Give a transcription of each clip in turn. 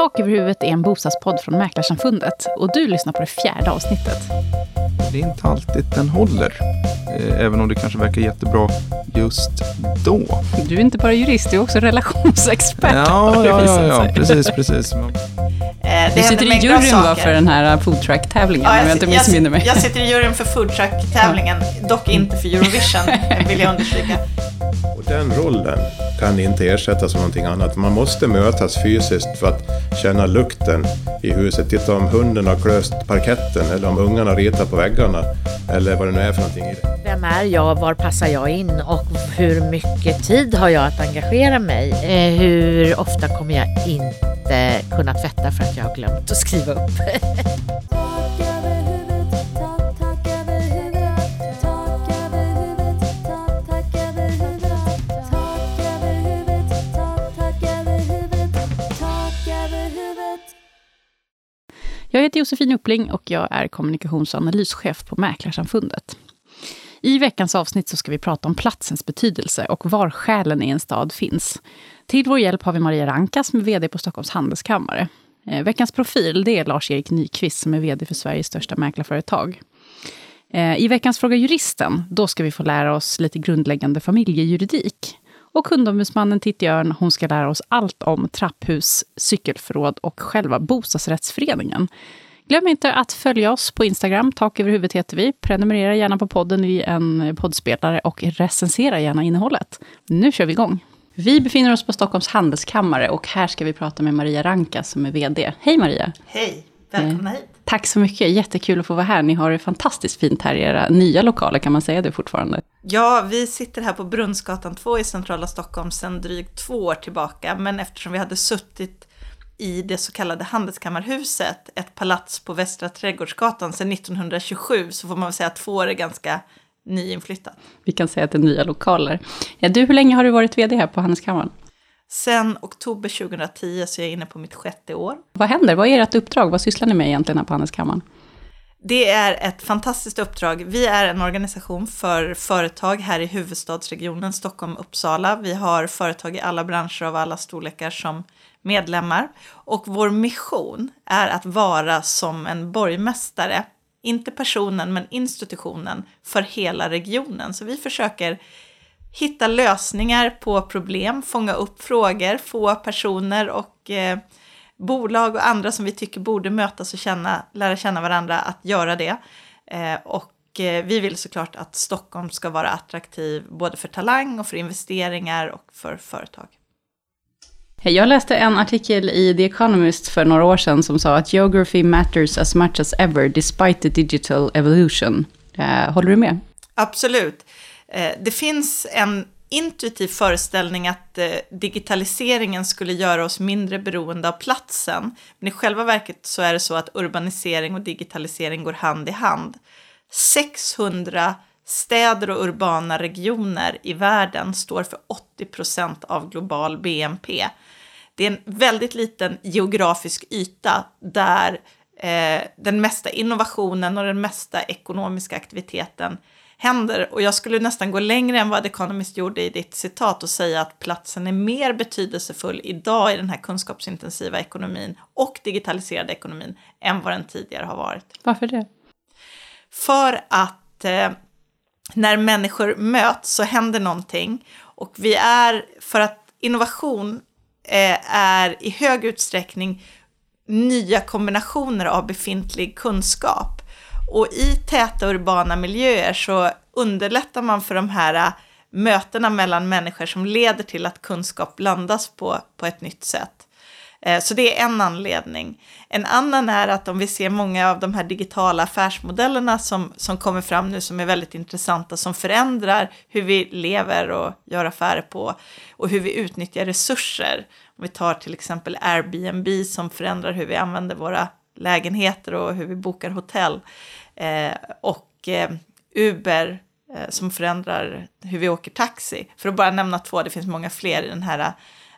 Tak över huvudet är en bostadspodd från Mäklarsamfundet och du lyssnar på det fjärde avsnittet. Det är inte alltid den håller. Eh, Även om det kanske verkar jättebra just då. Du är inte bara jurist, du är också relationsexpert. Ja, det ja, ja, ja precis, precis. Eh, Du sitter i juryn va, för den här foodtruck-tävlingen, Ja, om jag jag, inte jag, missminner mig. jag sitter i juryn för foodtruck-tävlingen, dock inte för Eurovision, vill jag understryka. Och den rollen kan inte ersättas av någonting annat. Man måste mötas fysiskt för att känna lukten i huset. Titta om hunden har klöst parketten eller om ungarna ritar på väggarna. Eller vad det nu är för någonting i det. Vem är jag? Var passar jag in? Och hur mycket tid har jag att engagera mig? Eh, hur ofta kommer jag inte kunna tvätta för att jag har glömt att skriva upp? Jag heter Josefin Uppling och jag är kommunikations och analyschef på Mäklarsamfundet. I veckans avsnitt så ska vi prata om platsens betydelse och var själen i en stad finns. Till vår hjälp har vi Maria Ranka som är VD på Stockholms Handelskammare. Eh, veckans profil det är Lars-Erik Nyqvist som är VD för Sveriges största mäklarföretag. Eh, I veckans Fråga Juristen, då ska vi få lära oss lite grundläggande familjejuridik. Och kundombudsmannen Titti Örn, hon ska lära oss allt om trapphus, cykelförråd och själva bostadsrättsföreningen. Glöm inte att följa oss på Instagram, tak över huvudet heter vi. Prenumerera gärna på podden i en poddspelare och recensera gärna innehållet. Nu kör vi igång. Vi befinner oss på Stockholms handelskammare och här ska vi prata med Maria Ranka som är VD. Hej Maria! Hej, välkomna hit. Tack så mycket, jättekul att få vara här. Ni har det fantastiskt fint här i era nya lokaler, kan man säga det fortfarande? Ja, vi sitter här på Brunnsgatan 2 i centrala Stockholm sedan drygt två år tillbaka, men eftersom vi hade suttit i det så kallade Handelskammarhuset, ett palats på Västra Trädgårdsgatan sedan 1927, så får man väl säga att två år är ganska nyinflyttat. Vi kan säga att det är nya lokaler. Ja, du, hur länge har du varit VD här på Handelskammaren? Sen oktober 2010 så är jag inne på mitt sjätte år. Vad händer? Vad är ert uppdrag? Vad sysslar ni med egentligen här på Handelskammaren? Det är ett fantastiskt uppdrag. Vi är en organisation för företag här i huvudstadsregionen Stockholm-Uppsala. Vi har företag i alla branscher av alla storlekar som medlemmar. Och vår mission är att vara som en borgmästare, inte personen men institutionen, för hela regionen. Så vi försöker hitta lösningar på problem, fånga upp frågor, få personer och eh, bolag och andra som vi tycker borde mötas och känna, lära känna varandra att göra det. Eh, och eh, vi vill såklart att Stockholm ska vara attraktiv både för talang och för investeringar och för företag. Jag läste en artikel i The Economist för några år sedan som sa att geography matters as much as ever despite the digital evolution. Eh, håller du med? Absolut. Eh, Det finns en intuitiv föreställning att eh, digitaliseringen skulle göra oss mindre beroende av platsen. Men i själva verket så är det så att urbanisering och digitalisering går hand i hand. 600 städer och urbana regioner i världen står för 80 procent av global BNP. Det är en väldigt liten geografisk yta där eh, den mesta innovationen och den mesta ekonomiska aktiviteten händer. Och jag skulle nästan gå längre än vad Economist gjorde i ditt citat och säga att platsen är mer betydelsefull idag i den här kunskapsintensiva ekonomin och digitaliserade ekonomin än vad den tidigare har varit. Varför det? För att eh, när människor möts så händer någonting. Och vi är, för att innovation eh, är i hög utsträckning nya kombinationer av befintlig kunskap. Och i täta urbana miljöer så underlättar man för de här äh, mötena mellan människor som leder till att kunskap blandas på, på ett nytt sätt. Eh, så det är en anledning. En annan är att om vi ser många av de här digitala affärsmodellerna som, som kommer fram nu som är väldigt intressanta, som förändrar hur vi lever och gör affärer på och hur vi utnyttjar resurser. Om vi tar till exempel Airbnb som förändrar hur vi använder våra lägenheter och hur vi bokar hotell. Eh, och eh, Uber eh, som förändrar hur vi åker taxi. För att bara nämna två, det finns många fler i den här eh,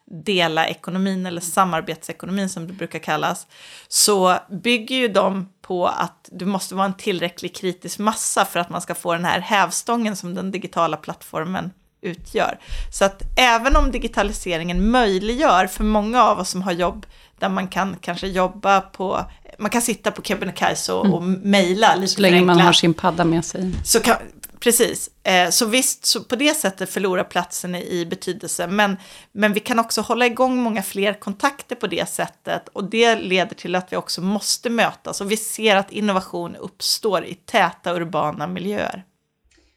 dela ekonomin eller samarbetsekonomin som det brukar kallas, så bygger ju de på att du måste vara en tillräcklig kritisk massa för att man ska få den här hävstången som den digitala plattformen utgör. Så att även om digitaliseringen möjliggör för många av oss som har jobb där man kan kanske jobba på, man kan sitta på Kebnekaise och, och mejla lite Så länge man har sin padda med sig. Så kan, precis, eh, så visst, så på det sättet förlorar platsen i, i betydelse. Men, men vi kan också hålla igång många fler kontakter på det sättet. Och det leder till att vi också måste mötas. Och vi ser att innovation uppstår i täta urbana miljöer.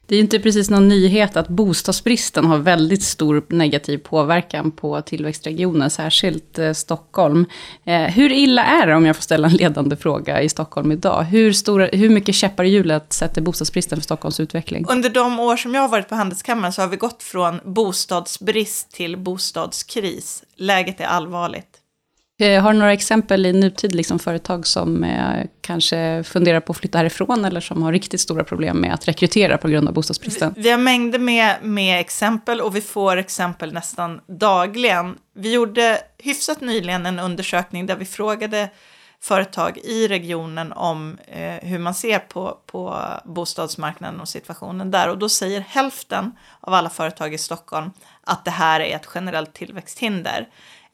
Det är ju inte precis någon nyhet att bostadsbristen har väldigt stor negativ påverkan på tillväxtregioner, särskilt eh, Stockholm. Eh, hur illa är det, om jag får ställa en ledande fråga, i Stockholm idag? Hur, stora, hur mycket käppar i hjulet sätter bostadsbristen för Stockholms utveckling? Under de år som jag har varit på Handelskammaren så har vi gått från bostadsbrist till bostadskris. Läget är allvarligt. Eh, har du några exempel i nutid, liksom företag som eh, kanske funderar på att flytta härifrån, eller som har riktigt stora problem med att rekrytera på grund av bostadsbristen? Vi har mängder med, med exempel och vi får exempel nästan dagligen. Vi gjorde hyfsat nyligen en undersökning där vi frågade företag i regionen om eh, hur man ser på, på bostadsmarknaden och situationen där. Och då säger hälften av alla företag i Stockholm att det här är ett generellt tillväxthinder.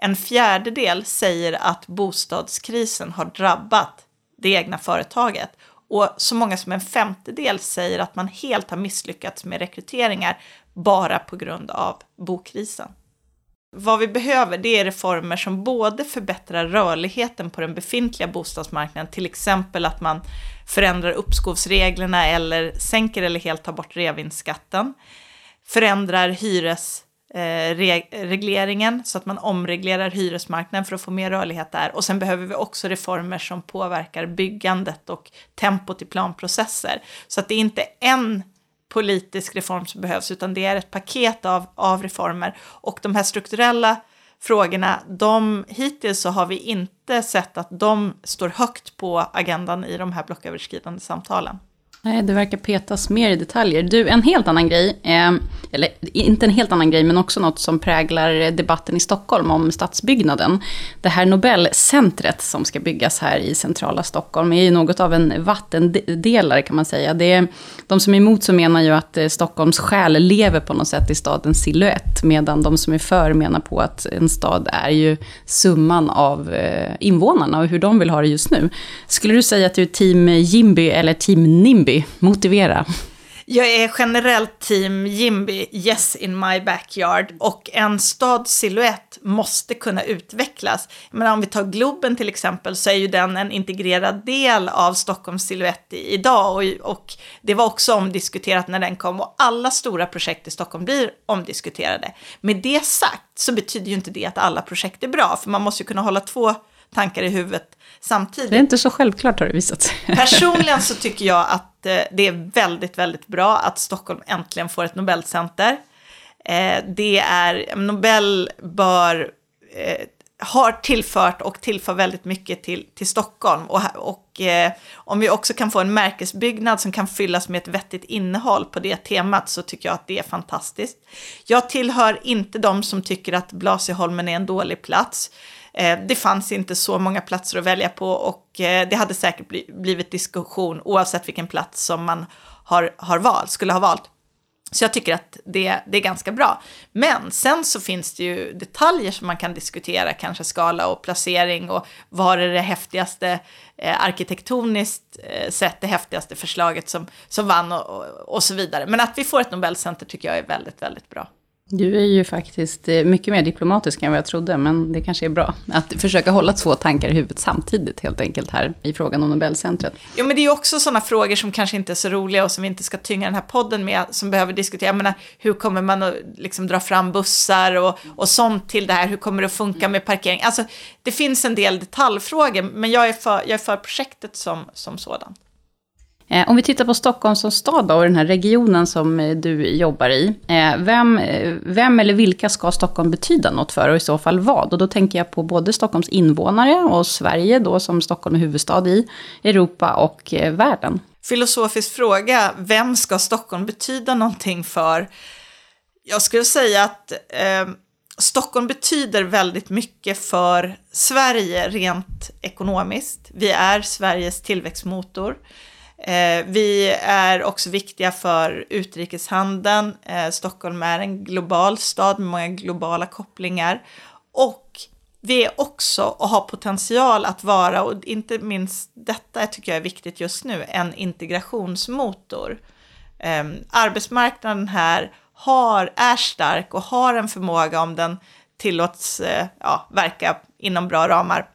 En fjärdedel säger att bostadskrisen har drabbat det egna företaget. Och så många som en femtedel säger att man helt har misslyckats med rekryteringar bara på grund av bokrisen. Vad vi behöver det är reformer som både förbättrar rörligheten på den befintliga bostadsmarknaden, till exempel att man förändrar uppskovsreglerna eller sänker eller helt tar bort revinskatten, förändrar hyres Eh, regleringen så att man omreglerar hyresmarknaden för att få mer rörlighet där. Och sen behöver vi också reformer som påverkar byggandet och tempot i planprocesser. Så att det är inte en politisk reform som behövs, utan det är ett paket av, av reformer. Och de här strukturella frågorna, de, hittills så har vi inte sett att de står högt på agendan i de här blocköverskridande samtalen. Nej, det verkar petas mer i detaljer. Du, en helt annan grej, eh, eller inte en helt annan grej, men också något som präglar debatten i Stockholm om stadsbyggnaden. Det här Nobelcentret som ska byggas här i centrala Stockholm är ju något av en vattendelare kan man säga. Det är, de som är emot så menar ju att eh, Stockholms själ lever på något sätt i stadens silhuett, medan de som är för menar på att en stad är ju summan av eh, invånarna och hur de vill ha det just nu. Skulle du säga att du är team Jimby eller team Nimby? Motivera. Jag är generellt team Jimby, yes in my backyard. Och en stads silhuett måste kunna utvecklas. Men om vi tar Globen till exempel så är ju den en integrerad del av Stockholms silhuett idag. Och, och det var också omdiskuterat när den kom. Och alla stora projekt i Stockholm blir omdiskuterade. Med det sagt så betyder ju inte det att alla projekt är bra. För man måste ju kunna hålla två tankar i huvudet samtidigt. Det är inte så självklart har det visat sig. Personligen så tycker jag att eh, det är väldigt, väldigt bra att Stockholm äntligen får ett Nobelcenter. Eh, det är, Nobel bör, eh, har tillfört och tillför väldigt mycket till, till Stockholm. Och, och eh, om vi också kan få en märkesbyggnad som kan fyllas med ett vettigt innehåll på det temat så tycker jag att det är fantastiskt. Jag tillhör inte de som tycker att Blasieholmen är en dålig plats. Eh, det fanns inte så många platser att välja på och eh, det hade säkert blivit diskussion oavsett vilken plats som man har, har valt, skulle ha valt. Så jag tycker att det, det är ganska bra. Men sen så finns det ju detaljer som man kan diskutera, kanske skala och placering och var är det häftigaste eh, arkitektoniskt eh, sett, det häftigaste förslaget som, som vann och, och, och så vidare. Men att vi får ett Nobelcenter tycker jag är väldigt, väldigt bra. Du är ju faktiskt eh, mycket mer diplomatisk än vad jag trodde, men det kanske är bra att försöka hålla två tankar i huvudet samtidigt helt enkelt här i frågan om Nobelcentret. Jo, men det är ju också sådana frågor som kanske inte är så roliga och som vi inte ska tynga den här podden med, som behöver diskutera. Jag menar, hur kommer man att liksom dra fram bussar och, och sånt till det här? Hur kommer det att funka med parkering? Alltså, det finns en del detaljfrågor, men jag är för, jag är för projektet som, som sådant. Eh, Om vi tittar på Stockholm som stad då, och den här regionen som eh, du jobbar i. eh, Vem, eh, vem eller vilka ska Stockholm betyda något för och i så fall vad? Och då tänker jag på både Stockholms invånare och Sverige då som Stockholm är huvudstad i, Europa och eh, världen. Filosofisk fråga, vem ska Stockholm betyda någonting för? Jag skulle säga att eh, Stockholm betyder väldigt mycket för Sverige rent ekonomiskt. Vi är Sveriges tillväxtmotor. Eh, vi är också viktiga för utrikeshandeln. Eh, Stockholm är en global stad med många globala kopplingar. Och vi är också och har potential att vara, och inte minst detta tycker jag är viktigt just nu, en integrationsmotor. Eh, arbetsmarknaden här har, är stark och har en förmåga om den tillåts eh, ja, verka inom bra ramar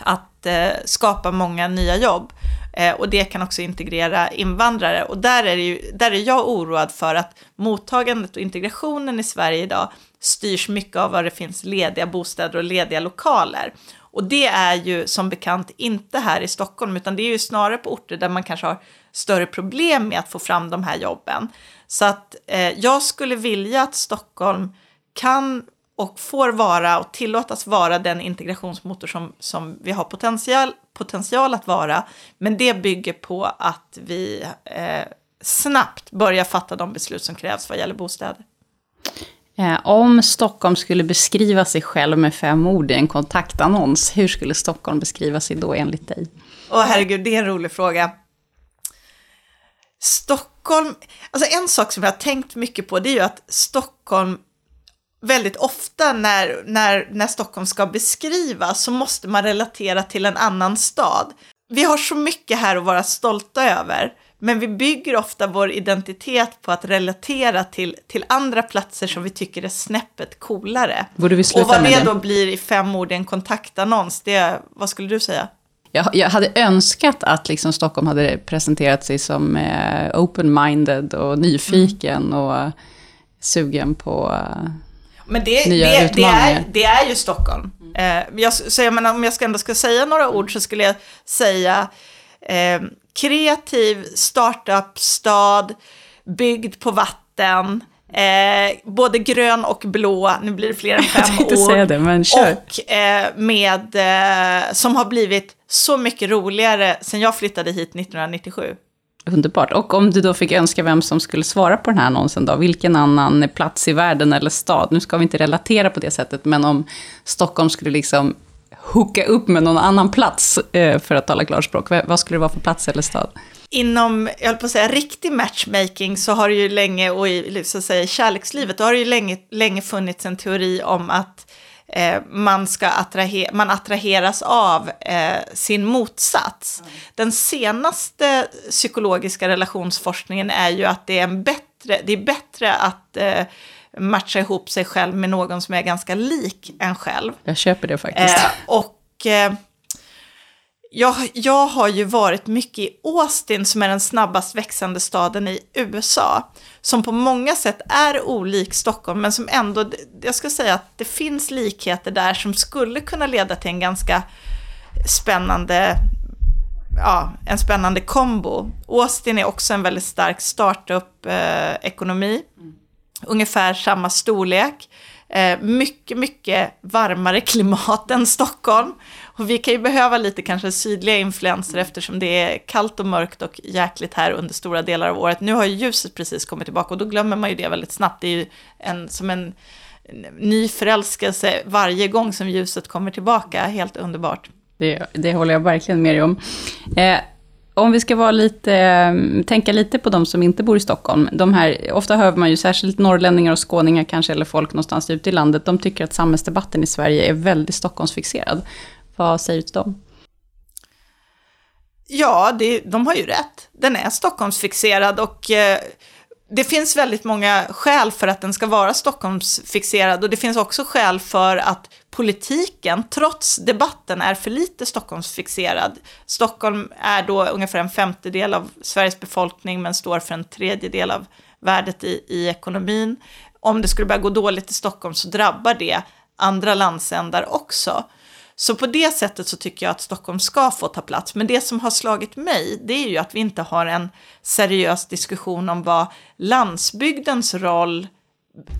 att eh, skapa många nya jobb. Eh, och det kan också integrera invandrare. Och där är, det ju, där är jag oroad för att mottagandet och integrationen i Sverige idag styrs mycket av var det finns lediga bostäder och lediga lokaler. Och det är ju som bekant inte här i Stockholm, utan det är ju snarare på orter där man kanske har större problem med att få fram de här jobben. Så att eh, jag skulle vilja att Stockholm kan och får vara och tillåtas vara den integrationsmotor som, som vi har potential, potential att vara. Men det bygger på att vi eh, snabbt börjar fatta de beslut som krävs vad gäller bostäder. Eh, om Stockholm skulle beskriva sig själv med fem ord i en kontaktannons, hur skulle Stockholm beskriva sig då enligt dig? Åh herregud, det är en rolig fråga. Stockholm, alltså en sak som jag har tänkt mycket på det är ju att Stockholm väldigt ofta när, när, när Stockholm ska beskrivas så måste man relatera till en annan stad. Vi har så mycket här att vara stolta över, men vi bygger ofta vår identitet på att relatera till, till andra platser som vi tycker är snäppet coolare. Borde vi sluta Och vad med det det? då blir i fem ord i en kontaktannons, det, vad skulle du säga? Jag, jag hade önskat att liksom Stockholm hade presenterat sig som eh, open-minded och nyfiken och sugen på... Eh, Men det, nya det, det, är, det är ju Stockholm. Eh, jag, så jag menar, om jag ska ändå ska säga några ord så skulle jag säga eh, kreativ startup-stad, byggd på vatten, eh, både grön och blå, nu blir det fler än fem tänkte ord. säga det, men kör. Och eh, med, eh, som har blivit så mycket roligare sen jag flyttade hit 1997. Underbart. Och om du då fick önska vem som skulle svara på den här annonsen då, vilken annan plats i världen eller stad, nu ska vi inte relatera på det sättet, men om Stockholm skulle liksom hooka upp med någon annan plats, eh, för att tala klarspråk, vad vad skulle det vara för plats eller stad? inom, jag höll på att säga riktig matchmaking så har det ju länge, och i så att säga, kärlekslivet, då har det ju länge, länge funnits en teori om att eh, man, ska attraher, man attraheras av eh, sin motsats. Den senaste psykologiska relationsforskningen är ju att det är, en bättre, det är bättre att eh, matcha ihop sig själv med någon som är ganska lik en själv. Jag köper det faktiskt. Eh, och eh, jag, jag har ju varit mycket i Austin som är den snabbast växande staden i USA. Som på många sätt är olik Stockholm men som ändå, jag ska säga att det finns likheter där som skulle kunna leda till en ganska spännande ja, en spännande kombo. Austin är också en väldigt stark startup-ekonomi. Eh, Ungefär samma storlek. Eh, mycket, mycket varmare klimat än Stockholm. Och vi kan ju behöva lite kanske sydliga influenser eftersom det är kallt och mörkt och jäkligt här under stora delar av året. Nu har ju ljuset precis kommit tillbaka och då glömmer man ju det väldigt snabbt. Det är ju en, som en ny förälskelse varje gång som ljuset kommer tillbaka. Helt underbart. Det, det håller jag verkligen med dig om. Eh, om vi ska vara lite, eh, tänka lite på de som inte bor i Stockholm. De här, ofta hör man ju särskilt norrlänningar och skåningar kanske, eller folk någonstans ute i landet, de tycker att samhällsdebatten i Sverige är väldigt Stockholmsfixerad. Vad säger du till dem? Ja, det, de har ju rätt. Den är Stockholmsfixerad och eh, det finns väldigt många skäl för att den ska vara Stockholmsfixerad och det finns också skäl för att politiken, trots debatten, är för lite Stockholmsfixerad. Stockholm är då ungefär en femtedel av Sveriges befolkning men står för en tredjedel av värdet i, i ekonomin. Om det skulle börja gå dåligt i Stockholm så drabbar det andra landsändar också. Så på det sättet så tycker jag att Stockholm ska få ta plats. Men det som har slagit mig, det är ju att vi inte har en seriös diskussion om vad landsbygdens roll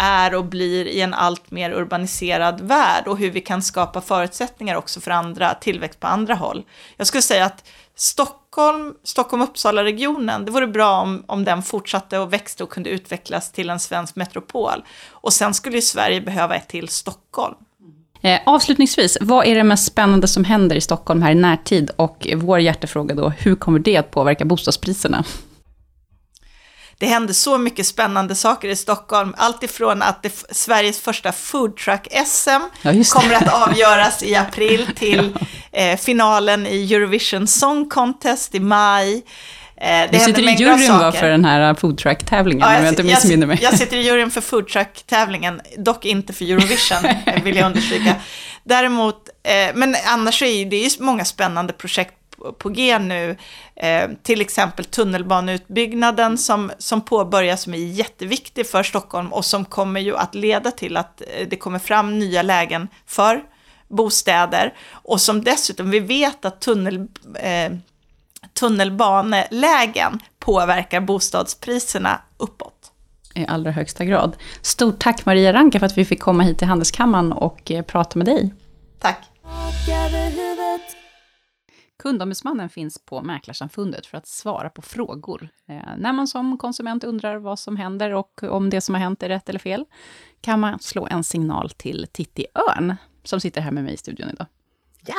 är och blir i en allt mer urbaniserad värld och hur vi kan skapa förutsättningar också för andra, tillväxt på andra håll. Jag skulle säga att Stockholm, Stockholm-Uppsala-regionen, det vore bra om, om den fortsatte och växte och kunde utvecklas till en svensk metropol. Och sen skulle ju Sverige behöva ett till Stockholm. Eh, avslutningsvis, vad är det mest spännande som händer i Stockholm här i närtid? Och vår hjärtefråga då, hur kommer det att påverka bostadspriserna? Det händer så mycket spännande saker i Stockholm. Allt ifrån att det, Sveriges första foodtruck-SM Ja, kommer att avgöras i april till eh, finalen i Eurovision Song Contest i maj. Eh, det Du sitter i juryn va, saker. för den här foodtruck-tävlingen, om jag inte jag, missminner mig. jag sitter i juryn för foodtruck-tävlingen, dock inte för Eurovision, vill jag understryka. Däremot, eh, men annars är det ju många spännande projekt på- på G nu. Eh, till exempel tunnelbaneutbyggnaden som, som påbörjas, som är jätteviktig för Stockholm och som kommer ju att leda till att eh, det kommer fram nya lägen för bostäder. Och som dessutom, vi vet att tunnel, eh, tunnelbanelägen påverkar bostadspriserna uppåt. I allra högsta grad. Stort tack Maria Ranka för att vi fick komma hit till Handelskammaren och eh, prata med dig. Tack! Kundombudsmannen finns på Mäklarsamfundet för att svara på frågor. Eh, när man som konsument undrar vad som händer och om det som har hänt är rätt eller fel, kan man slå en signal till Titti Örn, som sitter här med mig i studion idag. Ja.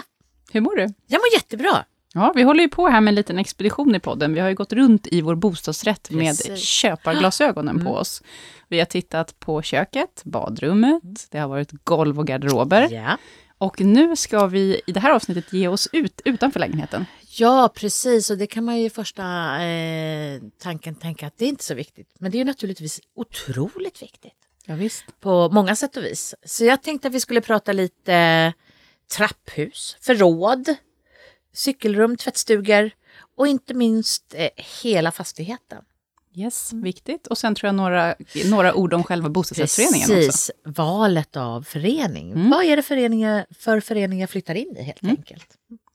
Hur mår du? Jag mår jättebra. Ja, vi håller ju på här med en liten expedition i podden. Vi har ju gått runt i vår bostadsrätt med Precis. köparglasögonen på oss. Vi har tittat på köket, badrummet, det har varit golv och garderober. Ja. Och nu ska vi i det här avsnittet ge oss ut utanför lägenheten. ja, precis. Och det kan man ju i första eh, tanken tänka att det är inte så viktigt. Men det är ju naturligtvis otroligt viktigt. Ja, visst. på många sätt och vis. Så jag tänkte att vi skulle prata lite trapphus, förråd, cykelrum, tvättstugor och inte minst eh, hela fastigheten. Yes, viktigt. Och sen tror jag några, några ord om själva bostadsrättsföreningen också. Precis, valet av förening. Mm. Vad är det föreningar, för föreningar flyttar in i helt Mm. enkelt?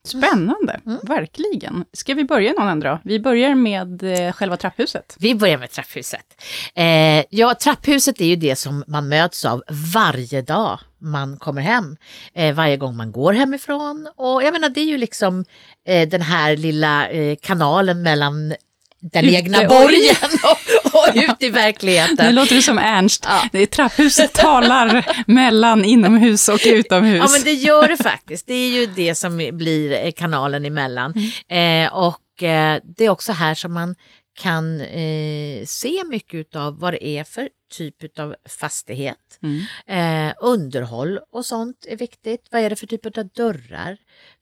Spännande, verkligen. Ska vi börja någon ändå? Vi börjar med eh, själva trapphuset. Vi börjar med trapphuset. Eh, ja, trapphuset är ju det som man möts av varje dag man kommer hem. Eh, varje gång man går hemifrån. Och jag menar, det är ju liksom eh, den här lilla eh, kanalen mellan den Ute egna borgen och, och ut i Nu verkligheten. låter du som Ernst. Ja. Det är trapphuset talar mellan inomhus och utomhus. Ja men det gör det faktiskt. Det är ju det som blir kanalen emellan. Eh, och eh, det är också här som man kan eh, se mycket av vad det är för typ av fastighet. Mm. Eh, underhåll och sånt är viktigt. Vad är det för typ av dörrar?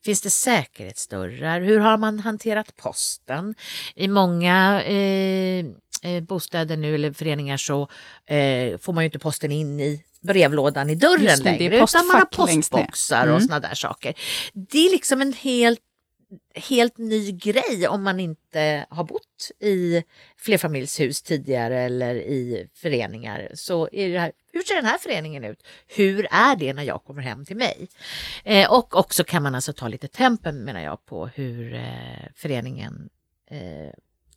Finns det säkerhetsdörrar? Hur har man hanterat posten? I många eh, eh, bostäder nu eller föreningar så eh, får man ju inte posten in i brevlådan i dörren Just det, längre utan man har postboxar Mm. och såna där saker. Det är liksom en helt helt ny grej om man inte har bott i flerfamiljshus tidigare eller i föreningar. Så är det här, hur ser den här föreningen ut? Hur är det när jag kommer hem till mig? Eh, och också kan man alltså ta lite tempen menar jag på hur eh, föreningen eh,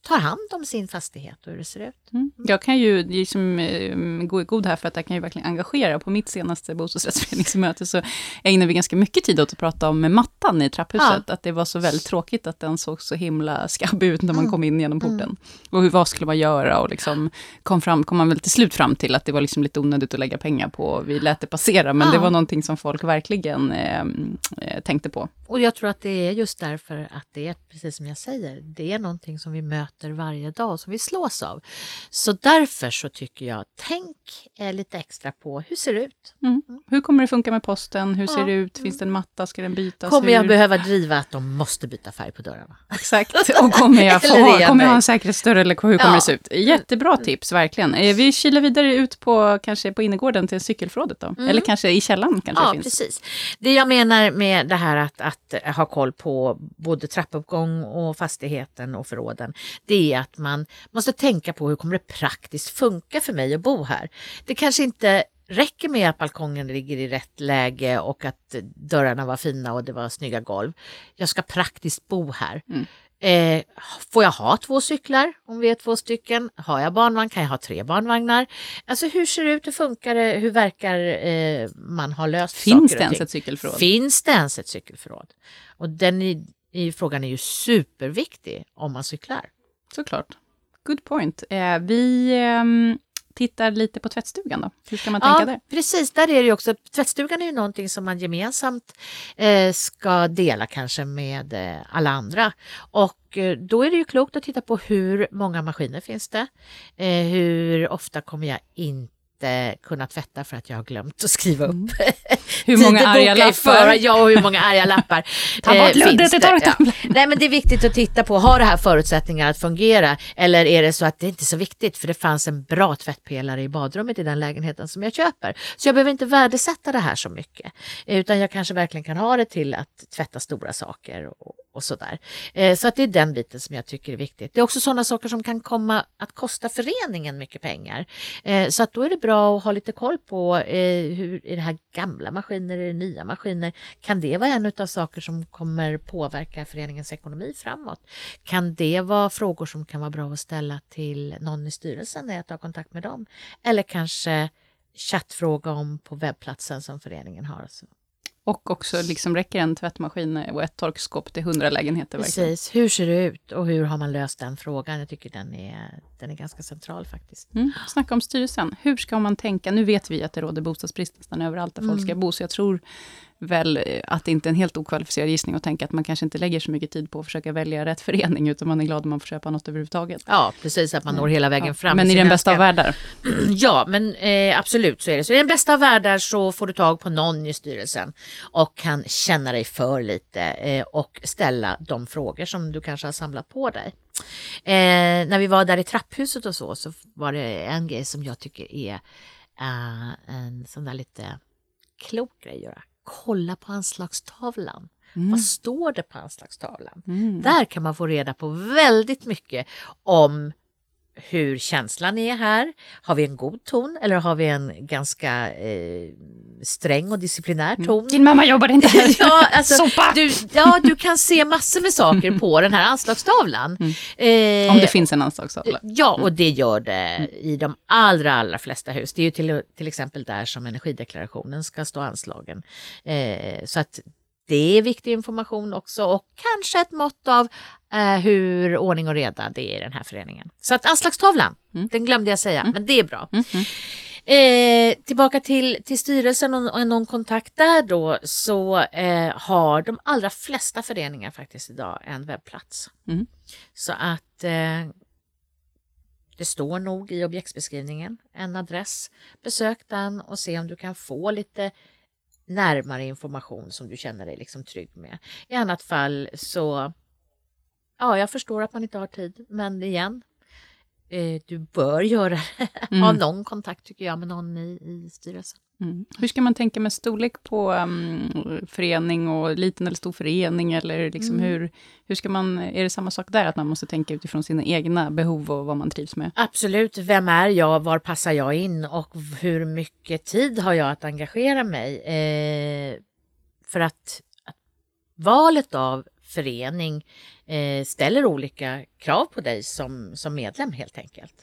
tar hand om sin fastighet och hur det ser ut. Mm. Jag kan ju liksom, eh, gå i god här för att jag kan ju verkligen engagera. På mitt senaste bostadsrättsföreningsmöte så ägnade vi ganska mycket tid åt att prata om mattan i trapphuset. Att det var så väldigt tråkigt att den såg så himla skabbig ut när man kom in genom porten. Och hur, vad skulle man göra? Och liksom kom, fram, kom man väl till slut fram till att det var liksom lite onödigt att lägga pengar på. Vi lät det passera, men det Ja. var någonting som folk verkligen eh, eh, tänkte på. Och jag tror att det är just därför att det är precis som jag säger, det är någonting som vi möter varje dag som vi slås av. Så därför så tycker jag, tänk eh, lite extra på hur ser det ut? Mm. Hur kommer det funka med posten? Hur ser Ja. det ut? Finns det en matta? Ska den bytas? Kommer Hur? jag behöva driva att de måste byta färg på dörrarna? Exakt. Och kommer jag, få kommer jag ha en säkerhetsdörr eller hur kommer Ja. det se ut? Jättebra tips, verkligen. Eh, Vi kilar vidare ut på, kanske på innergården till cykelförrådet då. Eller kanske i källaren kanske Ja, det finns. precis. Det jag menar med det här att, att ha koll på både trappuppgång och fastigheten och förråden, det är att man måste tänka på hur kommer det praktiskt funka för mig att bo här. Det kanske inte räcker med att balkongen ligger i rätt läge och att dörrarna var fina och det var snygga golv. Jag ska praktiskt bo här. Mm. Eh, får jag ha två cyklar om vi är två stycken? Har jag barnvagn kan jag ha tre barnvagnar? Alltså hur ser det ut, hur funkar det, hur verkar eh, man ha löst Finns saker det ens ett cykelförråd? Finns det ens ett cykelförråd? Och den i, i frågan är ju superviktig om man cyklar. Såklart. Good point. Eh, vi ehm, tittar lite på tvättstugan då? Hur ska man tänka Ja, där? precis. Där är det också, tvättstugan är ju någonting som man gemensamt eh, ska dela kanske med eh, alla andra. Och eh, då är det ju klokt att titta på hur många maskiner finns det? Eh, hur ofta kommer jag inte kunna tvätta för att jag har glömt att skriva upp. Mm. Hur många arga lappar? Ja, och hur många arga lappar. Ta bort eh, luddet finns i det? torktumlaren. Ja. Nej, men det är viktigt att titta på, har det här förutsättningar att fungera? Eller är det så att det inte är så viktigt för det fanns en bra tvättpelare i badrummet i den lägenheten som jag köper. Så jag behöver inte värdesätta det här så mycket. Utan jag kanske verkligen kan ha det till att tvätta stora saker och, och sådär. Eh, så att det är den biten som jag tycker är viktigt. Det är också sådana saker som kan komma att kosta föreningen mycket pengar. Eh, så att då är det bra att ha lite koll på eh, hur är det här gamla maskiner, är det nya maskiner? Kan det vara en av saker som kommer påverka föreningens ekonomi framåt? Kan det vara frågor som kan vara bra att ställa till någon i styrelsen när jag tar kontakt med dem? Eller kanske chattfråga om på webbplatsen som föreningen har. Så. Och också liksom räcker en tvättmaskin och ett torkskåp till 100 lägenheter verkligen? Precis, hur ser det ut och hur har man löst den frågan? Jag tycker den är, den är ganska central faktiskt. Mm. Snacka om styrelsen. Hur ska man tänka? Nu vet vi att det råder bostadsbrist nästan överallt där folk ska bo, så jag tror väl eh, att det inte är en helt okvalificerad gissning att tänka att man kanske inte lägger så mycket tid på att försöka välja rätt förening, utan man är glad om man får köpa något överhuvudtaget. Ja, precis, att man når hela vägen Ja. fram. Men i den bästa av världar. Ja, men eh, absolut så är det. Så i den bästa av världar så får du tag på någon i styrelsen och kan känna dig för lite eh, och ställa de frågor som du kanske har samlat på dig. Eh, när vi var där i trapphuset och så, så var det en grej som jag tycker är eh, en sån där lite klok grej att göra. Kolla på anslagstavlan. Vad står det på anslagstavlan? Mm. Där kan man få reda på väldigt mycket om hur känslan är här. Har vi en god ton eller har vi en ganska eh, sträng och disciplinär ton? Din mamma jobbar inte här. Ja, alltså, du, ja, du kan se massor med saker på den här anslagstavlan. Eh, Om det finns en anslagstavla. Ja, och det gör det i de allra, allra flesta hus. Det är ju till, till exempel där som energideklarationen ska stå anslagen. Eh, så att det är viktig information också och kanske ett mått av eh, hur ordning och reda det är i den här föreningen. Så att anslagstavlan, den glömde jag säga, men det är bra. Eh, tillbaka till, till styrelsen och, och någon kontakt där då så eh, har de allra flesta föreningar faktiskt idag en webbplats. Mm. Så att eh, det står nog i objektsbeskrivningen en adress. Besök den och se om du kan få lite närmare information som du känner dig liksom trygg med. I annat fall så, ja, jag förstår att man inte har tid, men igen, eh, du bör göra det. ha någon kontakt tycker jag med någon i, i styrelsen. Mm. Hur ska man tänka med storlek på um, förening och liten eller stor förening? Eller liksom hur, hur ska man, är det samma sak där, att man måste tänka utifrån sina egna behov och vad man trivs med? Absolut, vem är jag, var passar jag in och hur mycket tid har jag att engagera mig? Eh, för att, att valet av förening eh, ställer olika krav på dig som, som medlem helt enkelt.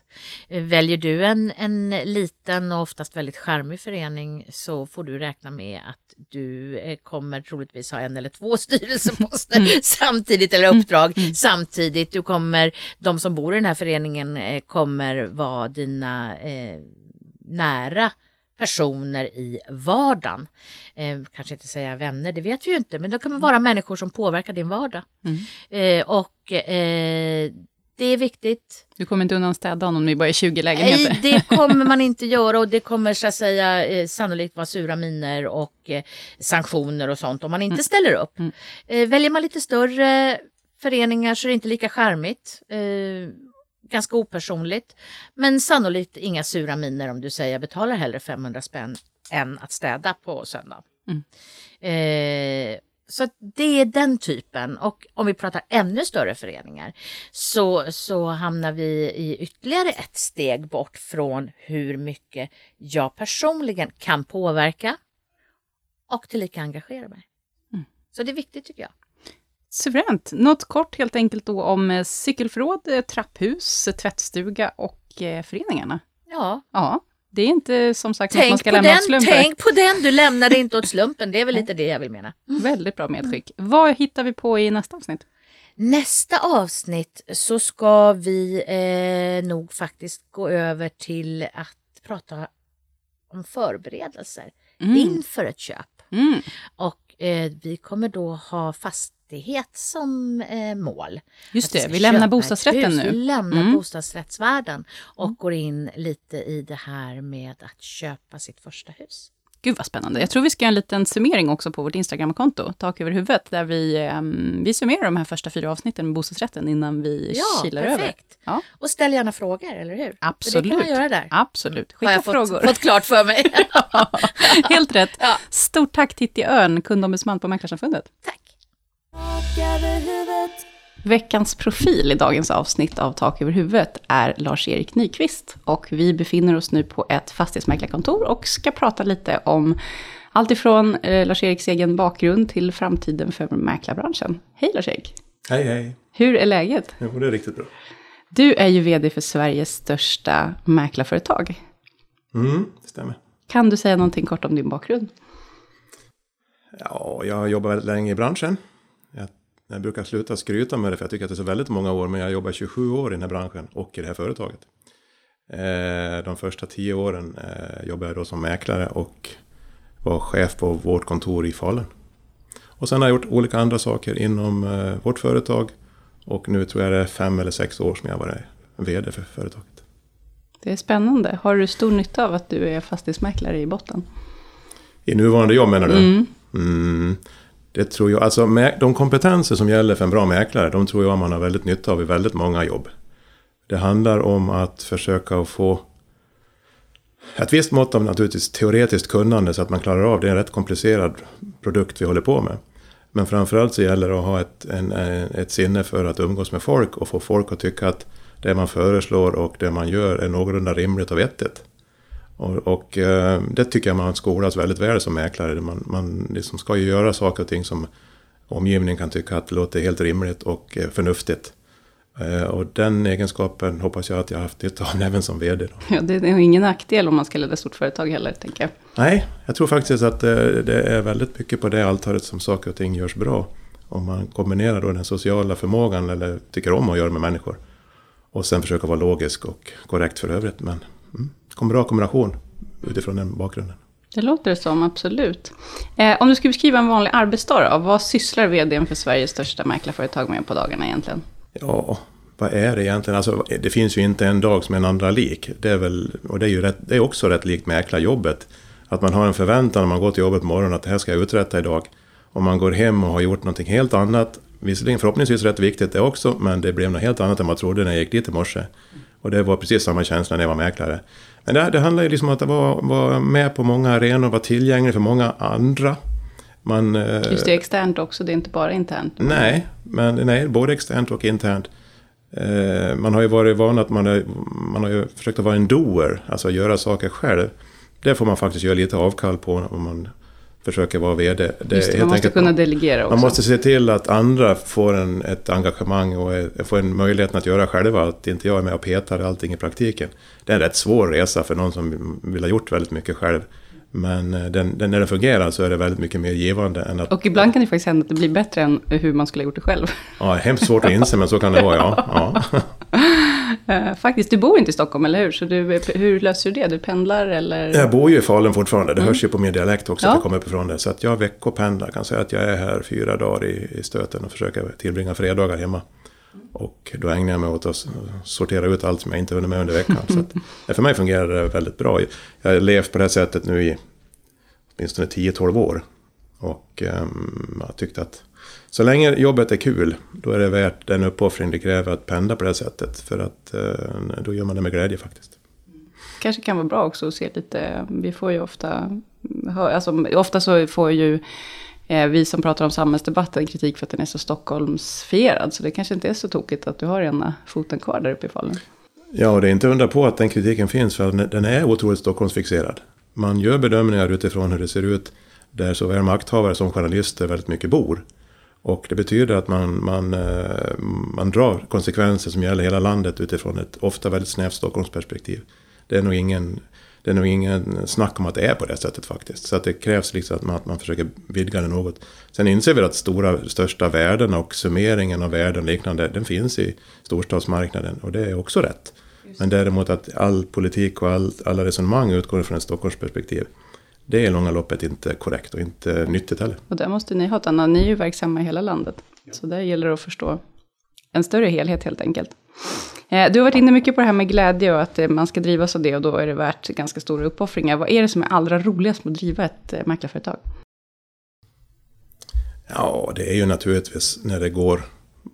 Eh, väljer du en, en liten och oftast väldigt charmig förening så får du räkna med att du eh, kommer troligtvis ha en eller två styrelseposter samtidigt eller uppdrag samtidigt. Du kommer, de som bor i den här föreningen eh, kommer vara dina eh, nära personer i vardagen. Eh, kanske inte säga vänner, det vet vi ju inte, men det kommer vara människor som påverkar din vardag. Eh, och eh, det är viktigt. Du kommer inte undan städa om det bara är 20 lägenheter? Nej, det kommer man inte göra och det kommer så att säga eh, sannolikt vara sura miner och eh, sanktioner och sånt om man inte ställer upp. Eh, väljer man lite större föreningar så är det inte lika charmigt. Ganska opersonligt. Men sannolikt inga sura miner om du säger jag betalar hellre 500 spänn än att städa på söndag. Eh, så det är den typen. Och om vi pratar ännu större föreningar så, så hamnar vi i ytterligare ett steg bort från hur mycket jag personligen kan påverka och tillika engagera mig. Så det är viktigt tycker jag. Suveränt. Något kort helt enkelt då om eh, cykelförråd, eh, trapphus, tvättstuga och eh, föreningarna. Ja, Ja, det är inte som sagt något man tänk ska lämna den, åt slumpen. tänk på den, du lämnar det inte åt slumpen. Det är väl lite det jag vill mena. Väldigt bra medskick. Vad hittar vi på i nästa avsnitt? Nästa avsnitt så ska vi eh, nog faktiskt gå över till att prata om förberedelser Mm. inför ett köp. Mm. Och eh, vi kommer då ha fastighet som eh, mål. Just det, vi lämnar bostadsrätten hus. Vi nu. lämnar Mm. bostadsrättsvärlden och går in lite i det här med att köpa sitt första hus. Gud vad spännande. Jag tror vi ska göra en liten summering också på vårt Instagramkonto, Tak över huvudet, där vi, ehm, vi summerar de här första fyra avsnitten med bostadsrätten innan vi Ja, kilar över. perfekt. Ja. Och ställ gärna frågor, eller hur? Absolut. Det kan man göra där. Absolut. Har Skicka jag fått, frågor. fått klart för mig. Helt rätt. Ja. Stort tack Titti Örn, kundombudsman på Mäklarsamfundet. Tack. Veckans profil i dagens avsnitt av Tak över huvudet är Lars-Erik Nyqvist. Och vi befinner oss nu på ett fastighetsmäklarkontor och ska prata lite om allt ifrån eh, Lars-Eriks egen bakgrund till framtiden för mäklarbranschen. Hej Lars-Erik! Hej hej! Hur är läget? Jo, det är riktigt bra. Du är ju vd för Sveriges största mäklarföretag. Mm, det stämmer. Kan du säga någonting kort om din bakgrund? Ja, jag har jobbat väldigt länge i branschen. Jag, brukar sluta skryta med det för jag tycker att det är så väldigt många år. Men jag har jobbat 27 år i den här branschen och i det här företaget. Eh, de första tio åren eh, jobbade jag då som mäklare och var chef på vårt kontor i Falun. Och sen har jag gjort olika andra saker inom eh, vårt företag. Och nu tror jag det är fem eller sex år som jag har varit vd för företaget. Det är spännande. Har du stor nytta av att du är fastighetsmäklare i botten? I nuvarande jobb menar du? Mm. Mm, det tror jag. Alltså de kompetenser som gäller för en bra mäklare, de tror jag man har väldigt nytta av i väldigt många jobb. Det handlar om att försöka få ett visst mått av naturligtvis teoretiskt kunnande så att man klarar av det. Det är en rätt komplicerad produkt vi håller på med. Men framförallt så gäller det att ha ett, en, eh, ett sinne för att umgås med folk och få folk att tycka att det man föreslår och det man gör är någorlunda rimligt och vettigt. Och, och eh, det tycker jag man skolas väldigt väl som mäklare. Man, man liksom ska ju göra saker och ting som omgivningen kan tycka att det låter helt rimligt och eh, förnuftigt. Eh, Och den egenskapen hoppas jag att jag har haft nytta av även som vd. Då. Ja, det är ingen nackdel om man ska leda ett stort företag heller, tänker jag. Nej, jag tror faktiskt att det, det är väldigt mycket på det altaret som saker och ting görs bra. Om man kombinerar då den sociala förmågan eller tycker om att göra med människor. Och sen försöka vara logisk och korrekt för övrigt. Men mm, kom bra kombination utifrån den bakgrunden. Det låter det som, absolut. Eh, om du skulle beskriva en vanlig arbetsdag då, vad sysslar vdn för Sveriges största mäklarföretag med på dagarna egentligen? Ja, vad är det egentligen? Alltså, det finns ju inte en dag som en andra lik. Det är, väl, och det är ju rätt, det är också rätt likt mäklarjobbet. Att man har en förväntan när man går till jobbet på morgonen att det här ska jag uträtta idag. Om man går hem och har gjort någonting helt annat, visserligen förhoppningsvis rätt viktigt det också, men det blev något helt annat än man trodde när jag gick dit i morse. Och det var precis samma känsla när jag var mäklare. Men det, det handlar ju liksom om att vara, vara med på många arenor, vara tillgänglig för många andra. Man, eh, Just det, externt också, det är inte bara internt. Nej, men nej, både externt och internt. Eh, man har ju varit van att man, är, man har ju försökt att vara en doer, alltså göra saker själv. Det får man faktiskt göra lite avkall på om man försöker vara VD. Det Just det, är man måste kunna delegera också. man måste se till att andra får en, ett engagemang och eh, får en möjlighet att göra själva. Att inte jag är med och petar allting i praktiken. Det är en rätt svår resa för någon som vill ha gjort väldigt mycket själv. Men eh, den, den, när den fungerar så är det väldigt mycket mer givande än att... Och ibland kan det faktiskt hända att det blir bättre än hur man skulle ha gjort det själv. Ja, hemskt svårt att inse men så kan det vara ja. ja. Eh, Faktiskt, du bor inte i Stockholm, eller hur? Så du, hur löser du det? Du pendlar eller? Jag bor ju i Falun fortfarande, det hörs ju på min dialekt också Ja. att jag kommer uppifrån det. Så att jag veckopendlar, kan säga att jag är här fyra dagar i, i stöten och försöker tillbringa fredagar hemma. Och då ägnar jag mig åt att sortera ut allt som jag inte hunnit med under veckan. Så att, för mig fungerar det väldigt bra. Jag har levt på det här sättet nu i åtminstone 10-12 år. Och um, jag tyckte att så länge jobbet är kul, då är det värt den uppoffring det kräver att pendla på det här sättet. För att eh, då gör man det med glädje faktiskt. kanske kan vara bra också att se lite, vi får ju ofta, alltså ofta så får ju eh, vi som pratar om samhällsdebatten kritik för att den är så Stockholmsfierad. Så det kanske inte är så tokigt att du har ena foten kvar där uppe i Falun. Ja, och det är inte undra på att den kritiken finns, för den- den är otroligt Stockholmsfixerad. Man gör bedömningar utifrån hur det ser ut, där såväl makthavare som journalister väldigt mycket bor. Och det betyder att man, man, eh, man drar konsekvenser som gäller hela landet utifrån ett ofta väldigt snävt Stockholmsperspektiv. Det är nog ingen, det är nog ingen snack om att det är på det sättet faktiskt. Så att det krävs liksom att man, att man försöker vidga det något. Sen inser vi att stora, största värden och summeringen av värden och liknande, den finns i storstadsmarknaden. Och det är också rätt. Men däremot att all politik och all, alla resonemang utgår från ett Stockholmsperspektiv. Det är i långa loppet inte korrekt och inte nyttigt heller. Och där måste ni ha ett annat, ni är ju verksamma i hela landet. Så där gäller det att förstå en större helhet helt enkelt. Eh, Du har varit inne mycket på det här med glädje och att eh, man ska drivas av det och då är det värt ganska stora uppoffringar. Vad är det som är allra roligast med att driva ett eh, mäklarföretag? Ja, det är ju naturligtvis när det går,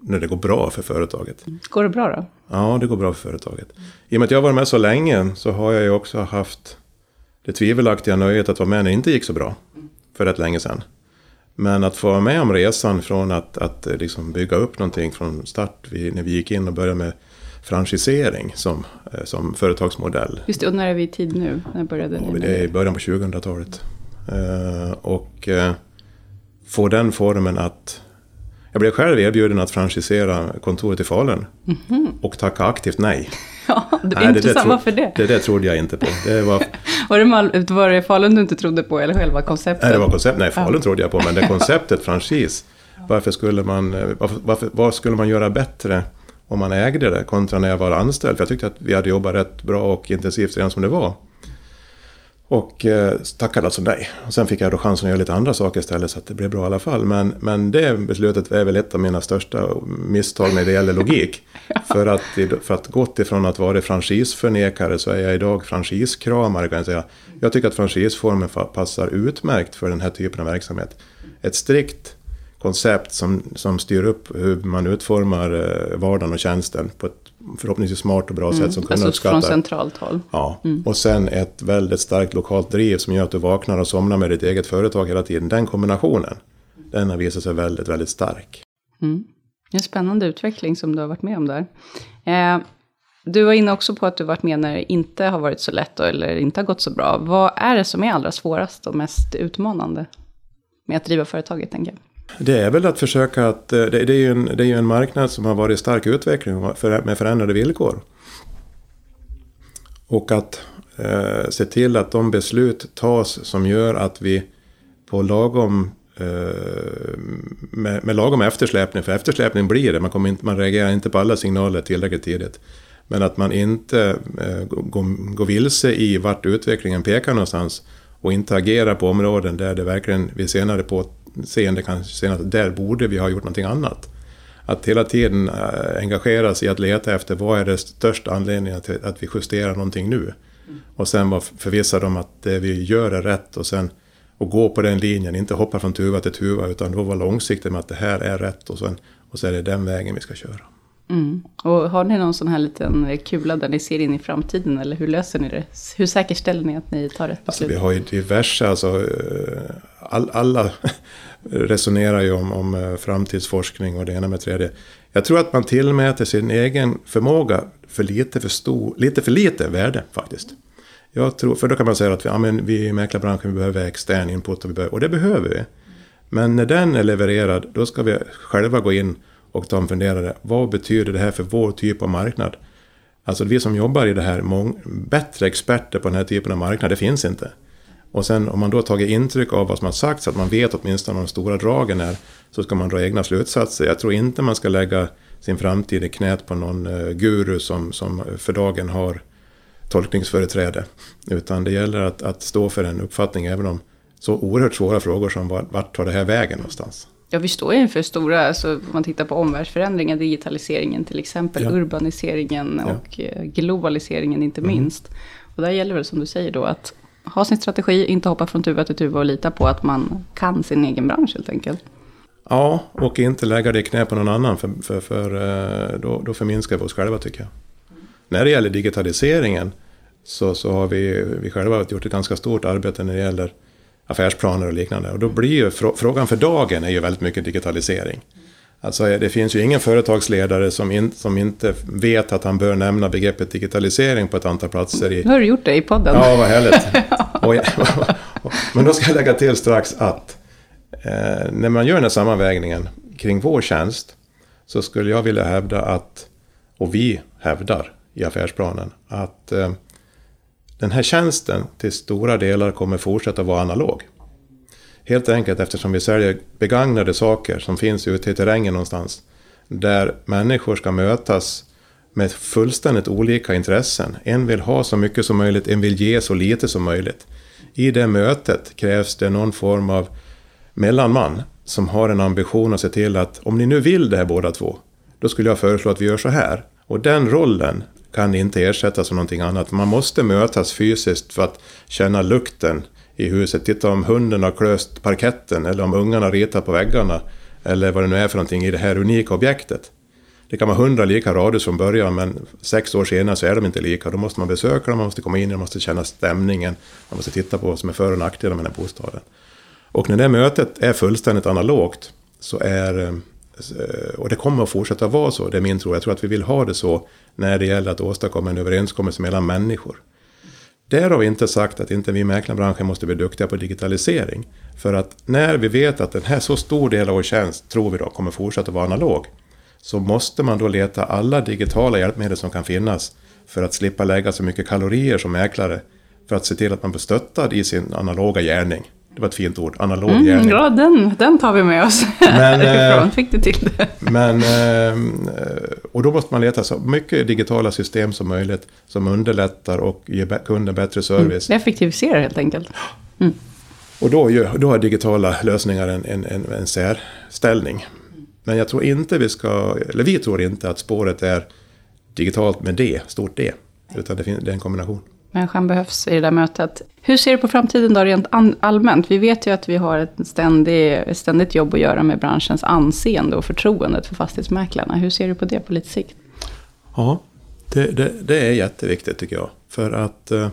när det går bra för företaget. Går det bra då? Ja, det går bra för företaget. I och med att jag har varit med så länge så har jag ju också haft det tvivelaktiga nöjet att vara med när det inte gick så bra. För rätt länge sedan. Men att få vara med om resan från att, att eh, liksom bygga upp någonting från start, vi, när vi gick in och började med franchisering som, eh, som företagsmodell. Just det, och när är vi i tid nu? När började Ja, ni det är i början på 2000-talet. Eh, och få den formen att... Jag blev själv erbjuden att franchisera kontoret i Falun. Och tacka aktivt nej. Ja, det är Nej, intressant. tro- Varför det? Det där trodde jag inte på. Det var, Var det, Mal- var det Falun du inte trodde på, eller själva konceptet? nej, det var koncept, nej, Falun trodde jag på, men det konceptet franchise. Varför skulle man, eh, varför, varför, vad skulle man göra bättre om man ägde det kontra när jag var anställd? För jag tyckte att vi hade jobbat rätt bra och intensivt redan som det var. Och eh, tackade alltså nej. Och sen fick jag då chansen att göra lite andra saker istället så att det blev bra i alla fall. Men, men det beslutet är väl ett av mina största misstag när det gäller logik. för, att, för att gått ifrån att vara franchiseförnekare så är jag idag franchiskramare kan jag säga. Jag tycker att franchisformen fa- passar utmärkt för den här typen av verksamhet. Ett strikt koncept som, som styr upp hur man utformar eh, vardagen och tjänsten på ett förhoppningsvis smart och bra sätt som kunderna Alltså från uppskattar. centralt håll. Ja, och sen ett väldigt starkt lokalt driv som gör att du vaknar och somnar med ditt eget företag hela tiden. Den kombinationen, den har visat sig väldigt, väldigt stark. Mm. En spännande utveckling som du har varit med om där. Eh, du var inne också på att du varit med när det inte har varit så lätt eller inte har gått så bra. Vad är det som är allra svårast och mest utmanande med att driva företaget, tänker jag? Det är väl att försöka att, eh, det, det är ju en, det är ju en marknad som har varit i stark utveckling med förändrade villkor. Och att eh, se till att de beslut tas som gör att vi på lagom eh, med, med lagom eftersläpning, för eftersläpning blir det, man, kommer inte, man reagerar inte på alla signaler tillräckligt tidigt. Men att man inte eh, går, går vilse i vart utvecklingen pekar någonstans och inte agerar på områden där det verkligen vid senare seende kan se att där borde vi ha gjort någonting annat. Att hela tiden eh, engagera sig i att leta efter vad är det största anledningen till att vi justerar någonting nu. Och sen vara förvissad om att det vi gör är rätt och sen och gå på den linjen, inte hoppa från tuva till tuva utan då vara långsiktig med att det här är rätt och sen och så är det den vägen vi ska köra. Mm. Och har ni någon sån här liten kula där ni ser in i framtiden, eller hur löser ni det? Hur säkerställer ni att ni tar rätt Alltså, beslut? vi har ju diverse, alltså, eh, all, alla resonerar ju om, om eh, framtidsforskning och det ena med tredje. Jag tror att man tillmäter sin egen förmåga för lite för, stor, lite, för lite värde faktiskt. Jag tror, för då kan man säga att vi, ja, men vi i mäklarbranschen vi behöver extern input och, vi behöver, och det behöver vi. Men när den är levererad, då ska vi själva gå in och ta en funderare. Vad betyder det här för vår typ av marknad? Alltså vi som jobbar i det här, mång, bättre experter på den här typen av marknad, det finns inte. Och sen om man då tagit intryck av vad som har sagts, att man vet åtminstone vad de stora dragen är, så ska man dra egna slutsatser. Jag tror inte man ska lägga sin framtid i knät på någon eh, guru som, som för dagen har tolkningsföreträde. Utan det gäller att, att stå för en uppfattning även om så oerhört svåra frågor som vart, vart tar det här vägen någonstans. Ja, vi står inför stora, alltså, om man tittar på omvärldsförändringar, digitaliseringen till exempel, Ja. urbaniseringen Ja. och eh, globaliseringen inte minst. Och där gäller det som du säger då att ha sin strategi, inte hoppa från tuva till tuva och lita på att man kan sin egen bransch helt enkelt. Ja, och inte lägga det i knä på någon annan, för, för, för eh, då, då förminskar vi oss själva tycker jag. När det gäller digitaliseringen så, så har vi, vi själva gjort ett ganska stort arbete när det gäller affärsplaner och liknande. Och då blir ju frå, frågan för dagen är ju väldigt mycket digitalisering. Alltså det finns ju ingen företagsledare som, in, som inte vet att han bör nämna begreppet digitalisering på ett antal platser i, Nu har du gjort det i podden. Ja, vad härligt. Och men då ska jag lägga till strax att eh, när man gör den här sammanvägningen kring vår tjänst så skulle jag vilja hävda att, och vi hävdar i affärsplanen, att eh, den här tjänsten till stora delar kommer fortsätta vara analog. Helt enkelt eftersom vi säljer begagnade saker som finns ute i terrängen någonstans. Där människor ska mötas med fullständigt olika intressen. En vill ha så mycket som möjligt, en vill ge så lite som möjligt. I det mötet krävs det någon form av mellanman som har en ambition att se till att om ni nu vill det här båda två, då skulle jag föreslå att vi gör så här. Och den rollen kan inte ersättas av någonting annat. Man måste mötas fysiskt för att känna lukten i huset. Titta om hunden har klöst parketten eller om ungarna ritar på väggarna. Eller vad det nu är för någonting i det här unika objektet. Det kan vara hundra lika radhus från början men sex år senare så är de inte lika. Då måste man besöka dem, man måste komma in, man måste känna stämningen. Man måste titta på vad som är för och nackdelar med den här bostaden. Och när det mötet är fullständigt analogt så är eh, Eh, och det kommer att fortsätta vara så, det är min tro. Jag tror att vi vill ha det så när det gäller att åstadkomma en överenskommelse mellan människor. Där har vi inte sagt att inte vi i mäklarbranschen måste bli duktiga på digitalisering. För att när vi vet att den här så stor del av vår tjänst, tror vi då, kommer fortsätta vara analog. Så måste man då leta alla digitala hjälpmedel som kan finnas. För att slippa lägga så mycket kalorier som mäklare. För att se till att man blir stöttad i sin analoga gärning. Det var ett fint ord, analog Mm, gärning. ja, den, den tar vi med oss Men, eh, Fick du till det? Men, eh, och då måste man leta så mycket digitala system som möjligt som underlättar och ger kunden bättre service. Effektivisera helt enkelt. Och då, då har digitala lösningar en, en, en, en särställning. Men jag tror inte vi ska, eller vi tror inte att spåret är digitalt med D, stort D. Utan det är en kombination. Människan behövs i det där mötet. Hur ser du på framtiden då rent allmänt? Vi vet ju att vi har ett ständigt, ett ständigt jobb att göra med branschens anseende och förtroendet för fastighetsmäklarna. Hur ser du på det på lite sikt? Ja, det, det, det är jätteviktigt tycker jag. För att... Eh,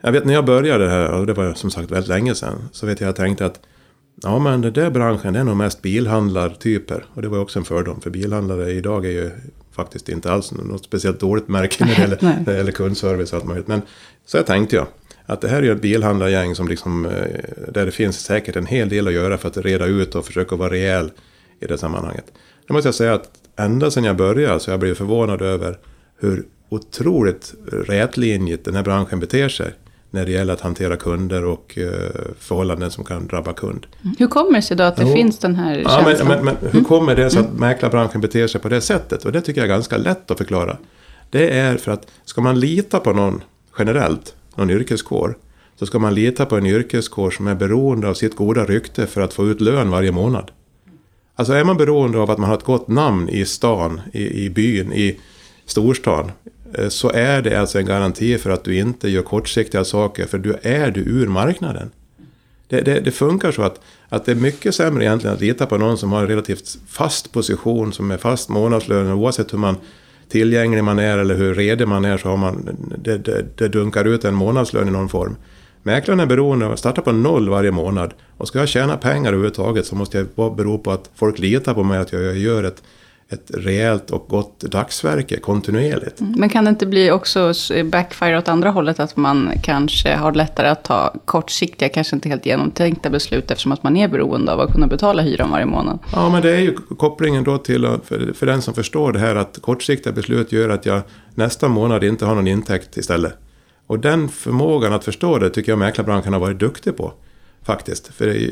jag vet när jag började här, och det var som sagt väldigt länge sedan, så vet jag jag tänkte att ja men den där branschen det är nog mest bilhandlartyper. Och det var ju också en fördom, för bilhandlare idag är ju faktiskt inte alls något speciellt dåligt märke när det gäller, Nej. när det gäller kundservice och allt möjligt. Men så jag tänkte jag. Att det här är ju ett bilhandlargäng som liksom, eh, där det finns säkert en hel del att göra för att reda ut och försöka vara rejäl i det sammanhanget. Nu måste jag säga att ända sedan jag började så har jag blivit förvånad över hur otroligt rätlinjigt den här branschen beter sig när det gäller att hantera kunder och eh, förhållanden som kan drabba kund. Hur kommer det sig då att det Jo. finns den här Ja, känslan? men, men, men hur kommer det sig att mäklarbranschen beter sig på det sättet? Och det tycker jag är ganska lätt att förklara. Det är för att ska man lita på någon generellt, någon yrkeskår, så ska man lita på en yrkeskår som är beroende av sitt goda rykte för att få ut lön varje månad. Alltså är man beroende av att man har ett gott namn i stan, i, i byn, i storstan, Eh, så är det alltså en garanti för att du inte gör kortsiktiga saker, för du är du ur marknaden. Det, det, det funkar så att, att det är mycket sämre egentligen att lita på någon som har en relativt fast position, som är fast månadslön, oavsett hur man tillgänglig man är eller hur redig man är så har man, det, det, det dunkar ut en månadslön i någon form. Mäklaren är beroende av att starta på noll varje månad. Och ska jag tjäna pengar överhuvudtaget så måste jag bero på att folk litar på mig att jag gör ett, ett rejält och gott dagsverke kontinuerligt. Men kan det inte bli också backfire åt andra hållet? Att man kanske har lättare att ta kortsiktiga, kanske inte helt genomtänkta beslut eftersom att man är beroende av att kunna betala hyran varje månad. Ja, men det är ju kopplingen då till, för, för den som förstår det här, att kortsiktiga beslut gör att jag nästa månad inte har någon intäkt istället. Och den förmågan att förstå det tycker jag mäklarbranschen har varit duktig på. Faktiskt. För i,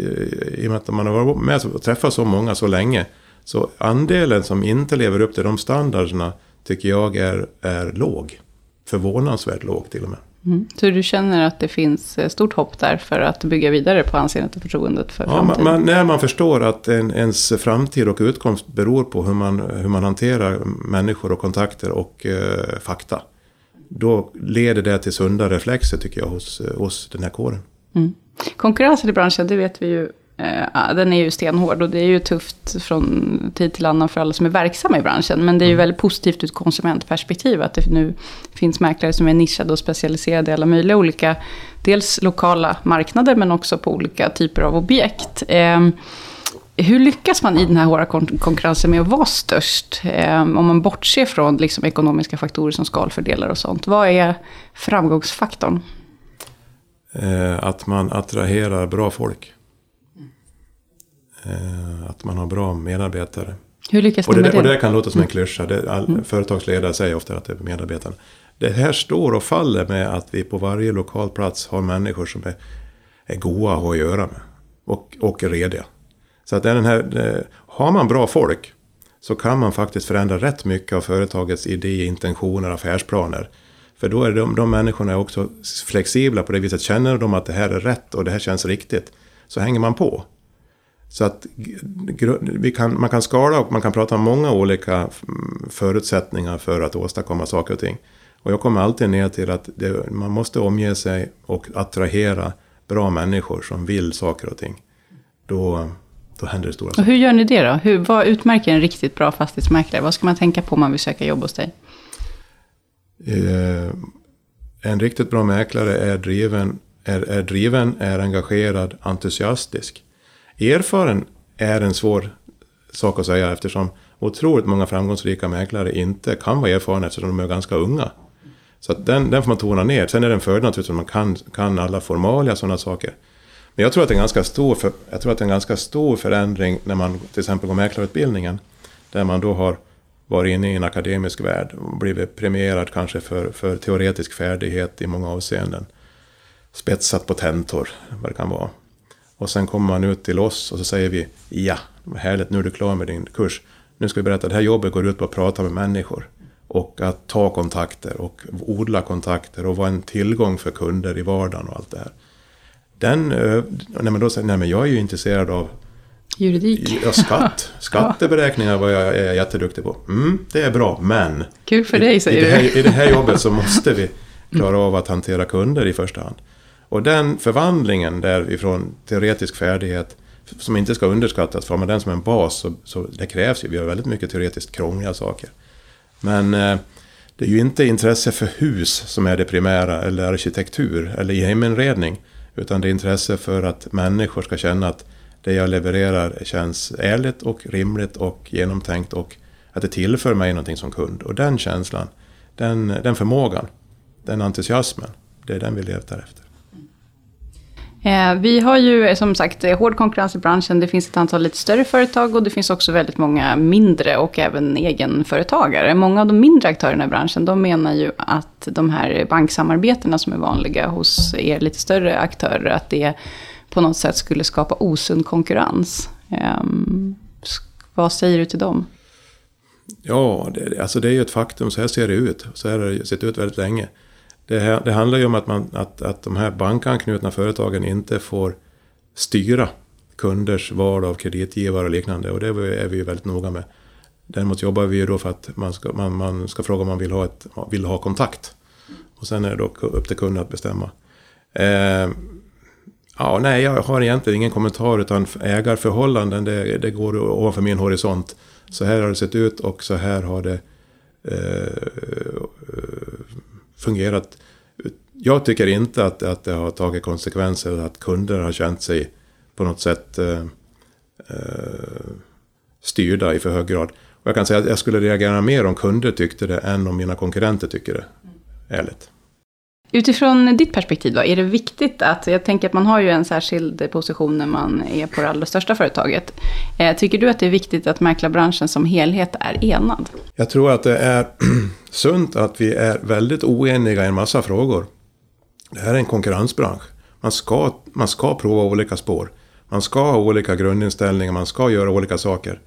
i och med att man har varit med och träffat så många så länge. Så andelen som inte lever upp till de standarderna tycker jag är, är låg. Förvånansvärt låg till och med. Mm. Så du känner att det finns eh, stort hopp där för att bygga vidare på anseendet och förtroendet för Ja, man, framtiden? man, när man förstår att en, ens framtid och utkomst beror på hur man, hur man hanterar människor och kontakter och eh, fakta. Då leder det till sunda reflexer tycker jag hos, eh, hos den här kåren. Mm. Konkurrensen i branschen, det vet vi ju, eh, den är ju stenhård och det är ju tufft från tid till annan för alla som är verksamma i branschen. Men det är ju väldigt positivt ur ett konsumentperspektiv att det nu finns mäklare som är nischade och specialiserade i alla möjliga olika, dels lokala marknader men också på olika typer av objekt. Eh, hur lyckas man i den här hårda kon- konkurrensen med att vara störst? Eh, om man bortser från liksom, ekonomiska faktorer som skalfördelar och sånt. Vad är framgångsfaktorn? Eh, att man attraherar bra folk. Eh, att man har bra medarbetare. Hur lyckas Och man det, med det? och det kan låta som en klyscha. Det, all, Företagsledare säger ofta att det är medarbetarna. Det här står och faller med att vi på varje lokal plats har människor som är, är goa att ha att göra med. Och, och är rediga. Så att den här, det, har man bra folk så kan man faktiskt förändra rätt mycket av företagets idé, intentioner, affärsplaner. För då är de, de människorna också flexibla på det viset. Känner de att det här är rätt och det här känns riktigt så hänger man på. Så att kan, man kan skala och man kan prata om många olika förutsättningar för att åstadkomma saker och ting. Och jag kommer alltid ner till att det, man måste omge sig och attrahera bra människor som vill saker och ting. Då, då händer det stora Och saker. hur gör ni det då? Hur, vad utmärker en riktigt bra fastighetsmäklare? Vad ska man tänka på om man vill söka jobb hos dig? Eh, en riktigt bra mäklare är driven, är, är driven, är engagerad, entusiastisk. Erfaren är en svår sak att säga eftersom otroligt många framgångsrika mäklare inte kan vara erfarna eftersom de är ganska unga. Så att den, den får man tona ner. Sen är det en fördel naturligtvis att man kan, kan alla formalia och sådana saker. Men jag tror, att det är en ganska stor för, jag tror att det är en ganska stor förändring när man till exempel går mäklarutbildningen. Där man då har varit inne i en akademisk värld och blivit premierad kanske för, för teoretisk färdighet i många avseenden. Spetsat på tentor, vad det kan vara. Och sen kommer man ut till oss och så säger vi ja, härligt, nu är du klar med din kurs. Nu ska vi berätta, det här jobbet går ut på att prata med människor. Och att ta kontakter och odla kontakter och vara en tillgång för kunder i vardagen och allt det här. Den, eh, när man då säger, nej men jag är ju intresserad av Juridik. ja, skatt. Skatteberäkningar var jag är jätteduktig på. Mm, det är bra, men Kul för dig, i, säger i, det här, du. I det här jobbet så måste vi klara av att hantera kunder i första hand. Och den förvandlingen därifrån teoretisk färdighet som inte ska underskattas, för har man den som en bas så, så det krävs ju, vi har väldigt mycket teoretiskt krångliga saker. Men eh, det är ju inte intresse för hus som är det primära, eller arkitektur, eller heminredning. Utan det är intresse för att människor ska känna att det jag levererar känns ärligt och rimligt och genomtänkt och att det tillför mig någonting som kund. Och den känslan, den, den förmågan, den entusiasmen, det är den vi letar efter. Eh, vi har ju eh, som sagt eh, hård konkurrens i branschen. Det finns ett antal lite större företag och det finns också väldigt många mindre och även egenföretagare. Många av de mindre aktörerna i branschen de menar ju att de här banksamarbetena som är vanliga hos er lite större aktörer, att det på något sätt skulle skapa osund konkurrens. Ehm, vad säger du till dem? Ja, det, alltså det är ju ett faktum, så här ser det ut. Så här har det sett ut väldigt länge. Det, här, det handlar ju om att, man, att, att de här bankanknutna företagen inte får styra kunders val av kreditgivare och liknande. Och det är vi ju väldigt noga med. Däremot jobbar vi ju då för att man ska, man, man ska fråga om man vill ha, ett, vill ha kontakt. Och sen är det då upp till kunden att bestämma. Eh, ja, nej, jag har egentligen ingen kommentar utan ägarförhållanden, det, det går ovanför min horisont. Så här har det sett ut och så här har det eh, fungerat. Jag tycker inte att, att det har tagit konsekvenser att kunder har känt sig på något sätt eh, eh, styrda i för hög grad. Och jag kan säga att jag skulle reagera mer om kunder tyckte det än om mina konkurrenter tycker det. Ärligt. Utifrån ditt perspektiv då, är det viktigt att, jag tänker att man har ju en särskild position när man är på det allra största företaget. Eh, tycker du att det är viktigt att mäklarbranschen som helhet är enad? Jag tror att det är sunt att vi är väldigt oeniga i en massa frågor. Det här är en konkurrensbransch. Man ska, man ska prova olika spår. Man ska ha olika grundinställningar, man ska göra olika saker.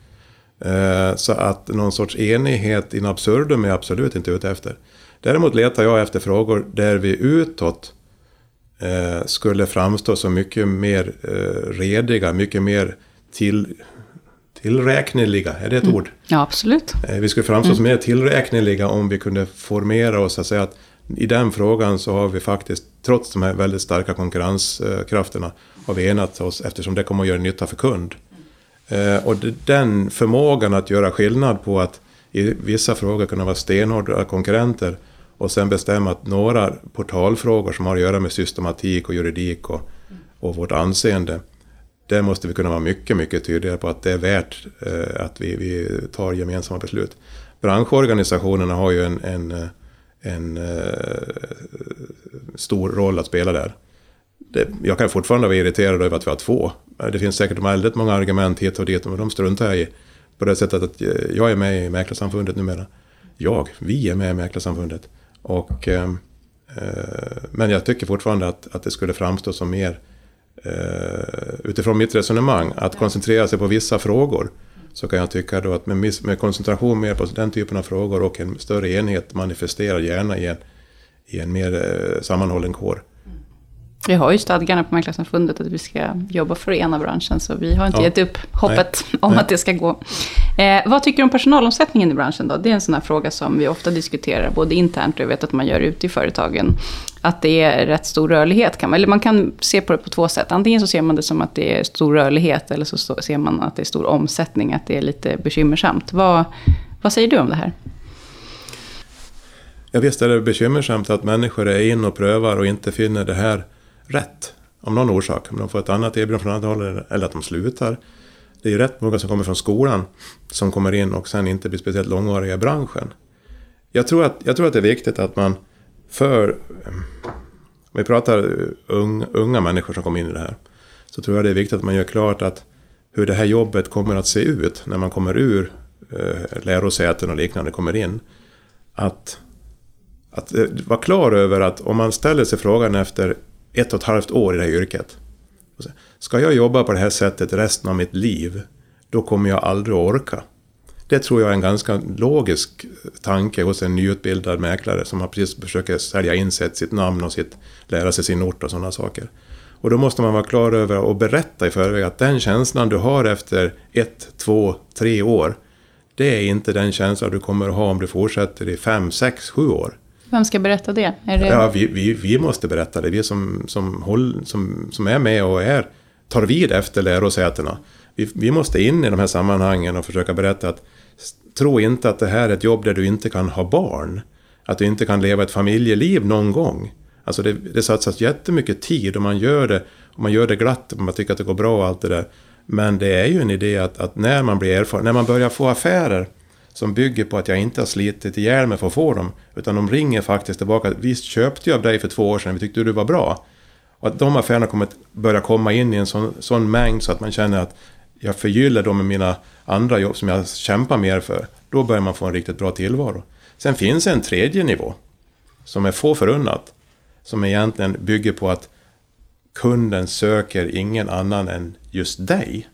Eh, så att någon sorts enighet in absurdum är jag absolut inte ute efter. Däremot letar jag efter frågor där vi utåt eh, skulle framstå som mycket mer eh, rediga, mycket mer till, tillräkneliga. Är det ett ord? Ja, absolut. Eh, Vi skulle framstå som mer tillräkneliga om vi kunde formera oss att säga att i den frågan så har vi faktiskt, trots de här väldigt starka konkurrenskrafterna, har vi enat oss eftersom det kommer att göra nytta för kund. Och den förmågan att göra skillnad på att i vissa frågor kunna vara stenhårda konkurrenter och sen bestämma att några portalfrågor som har att göra med systematik och juridik och, och vårt anseende, där måste vi kunna vara mycket, mycket tydligare på att det är värt eh, att vi, vi tar gemensamma beslut. Branschorganisationerna har ju en, en, eh, en eh, stor roll att spela där. Det, jag kan fortfarande vara irriterad över att vi har två. Det finns säkert väldigt många argument hit och dit, men de struntar jag i. På det sättet att eh, jag är med i Mäklarsamfundet numera. Jag, vi är med i Mäklarsamfundet. Och, eh, eh, men jag tycker fortfarande att, att det skulle framstå som mer, eh, utifrån mitt resonemang, att koncentrera sig på vissa frågor så kan jag tycka då att med, med koncentration mer på den typen av frågor och en större enhet manifesterar gärna i en, i en mer eh, sammanhållen kår. Vi har ju stadgarna på Mäklarsamfundet att vi ska jobba för att ena branschen, så vi har inte Ja. gett upp hoppet om Nej. att det ska gå. Eh, vad tycker du om personalomsättningen i branschen då? Det är en sån här fråga som vi ofta diskuterar, både internt och jag vet att man gör ute i företagen. Att det är rätt stor rörlighet, kan man, eller man kan se på det på två sätt. Antingen så ser man det som att det är stor rörlighet, eller så ser man att det är stor omsättning, att det är lite bekymmersamt. Vad, vad säger du om det här? Ja, visst är det bekymmersamt att människor är in och prövar och inte finner det här rätt. Om någon orsak. Om de får ett annat erbjudande från annat håll eller- att de slutar. Det är ju rätt många som kommer från skolan som kommer in och sen inte blir speciellt långvariga i branschen. Jag tror att, jag tror att det är viktigt att man för... Om vi pratar eh, unga människor som kommer in i det här. Så tror jag det är viktigt att man gör klart att hur det här jobbet kommer att se ut när man kommer ur eh, lärosäten och liknande kommer in. Att att eh, vara klar över att om man ställer sig frågan efter ett och ett halvt år i det här yrket. Ska jag jobba på det här sättet resten av mitt liv? Då kommer jag aldrig att orka. Det tror jag är en ganska logisk eh, tanke hos en nyutbildad mäklare som har precis försöker sälja in sig, sitt namn och sitt, lära sig sin ort och sådana saker. Och då måste man vara klar över och berätta i förväg att den känslan du har efter ett, två, tre år det är inte den känsla du kommer att ha om du fortsätter i fem, sex, sju år. Vem ska berätta det? Är det... Ja, vi, vi, vi måste berätta det. Vi som, som, håll, som, som är med och är, tar vid efter lärosätena. Vi, vi måste in i de här sammanhangen och försöka berätta att tro inte att det här är ett jobb där du inte kan ha barn. Att du inte kan leva ett familjeliv någon gång. Alltså det, det satsas jättemycket tid och man gör det, och man gör det glatt och man tycker att det går bra och allt det där. Men det är ju en idé att, att när man blir erfaren, när man börjar få affärer som bygger på att jag inte har slitit ihjäl mig för att få dem. Utan de ringer faktiskt tillbaka. Visst köpte jag av dig för två år sedan, vi tyckte du var bra. Och att de affärerna kommer börja komma in i en sån, sån mängd så att man känner att jag förgyller dem med mina andra jobb som jag kämpar mer för. Då börjar man få en riktigt bra tillvaro. Sen finns en tredje nivå som är få förunnat. Som egentligen bygger på att kunden söker ingen annan än just dig.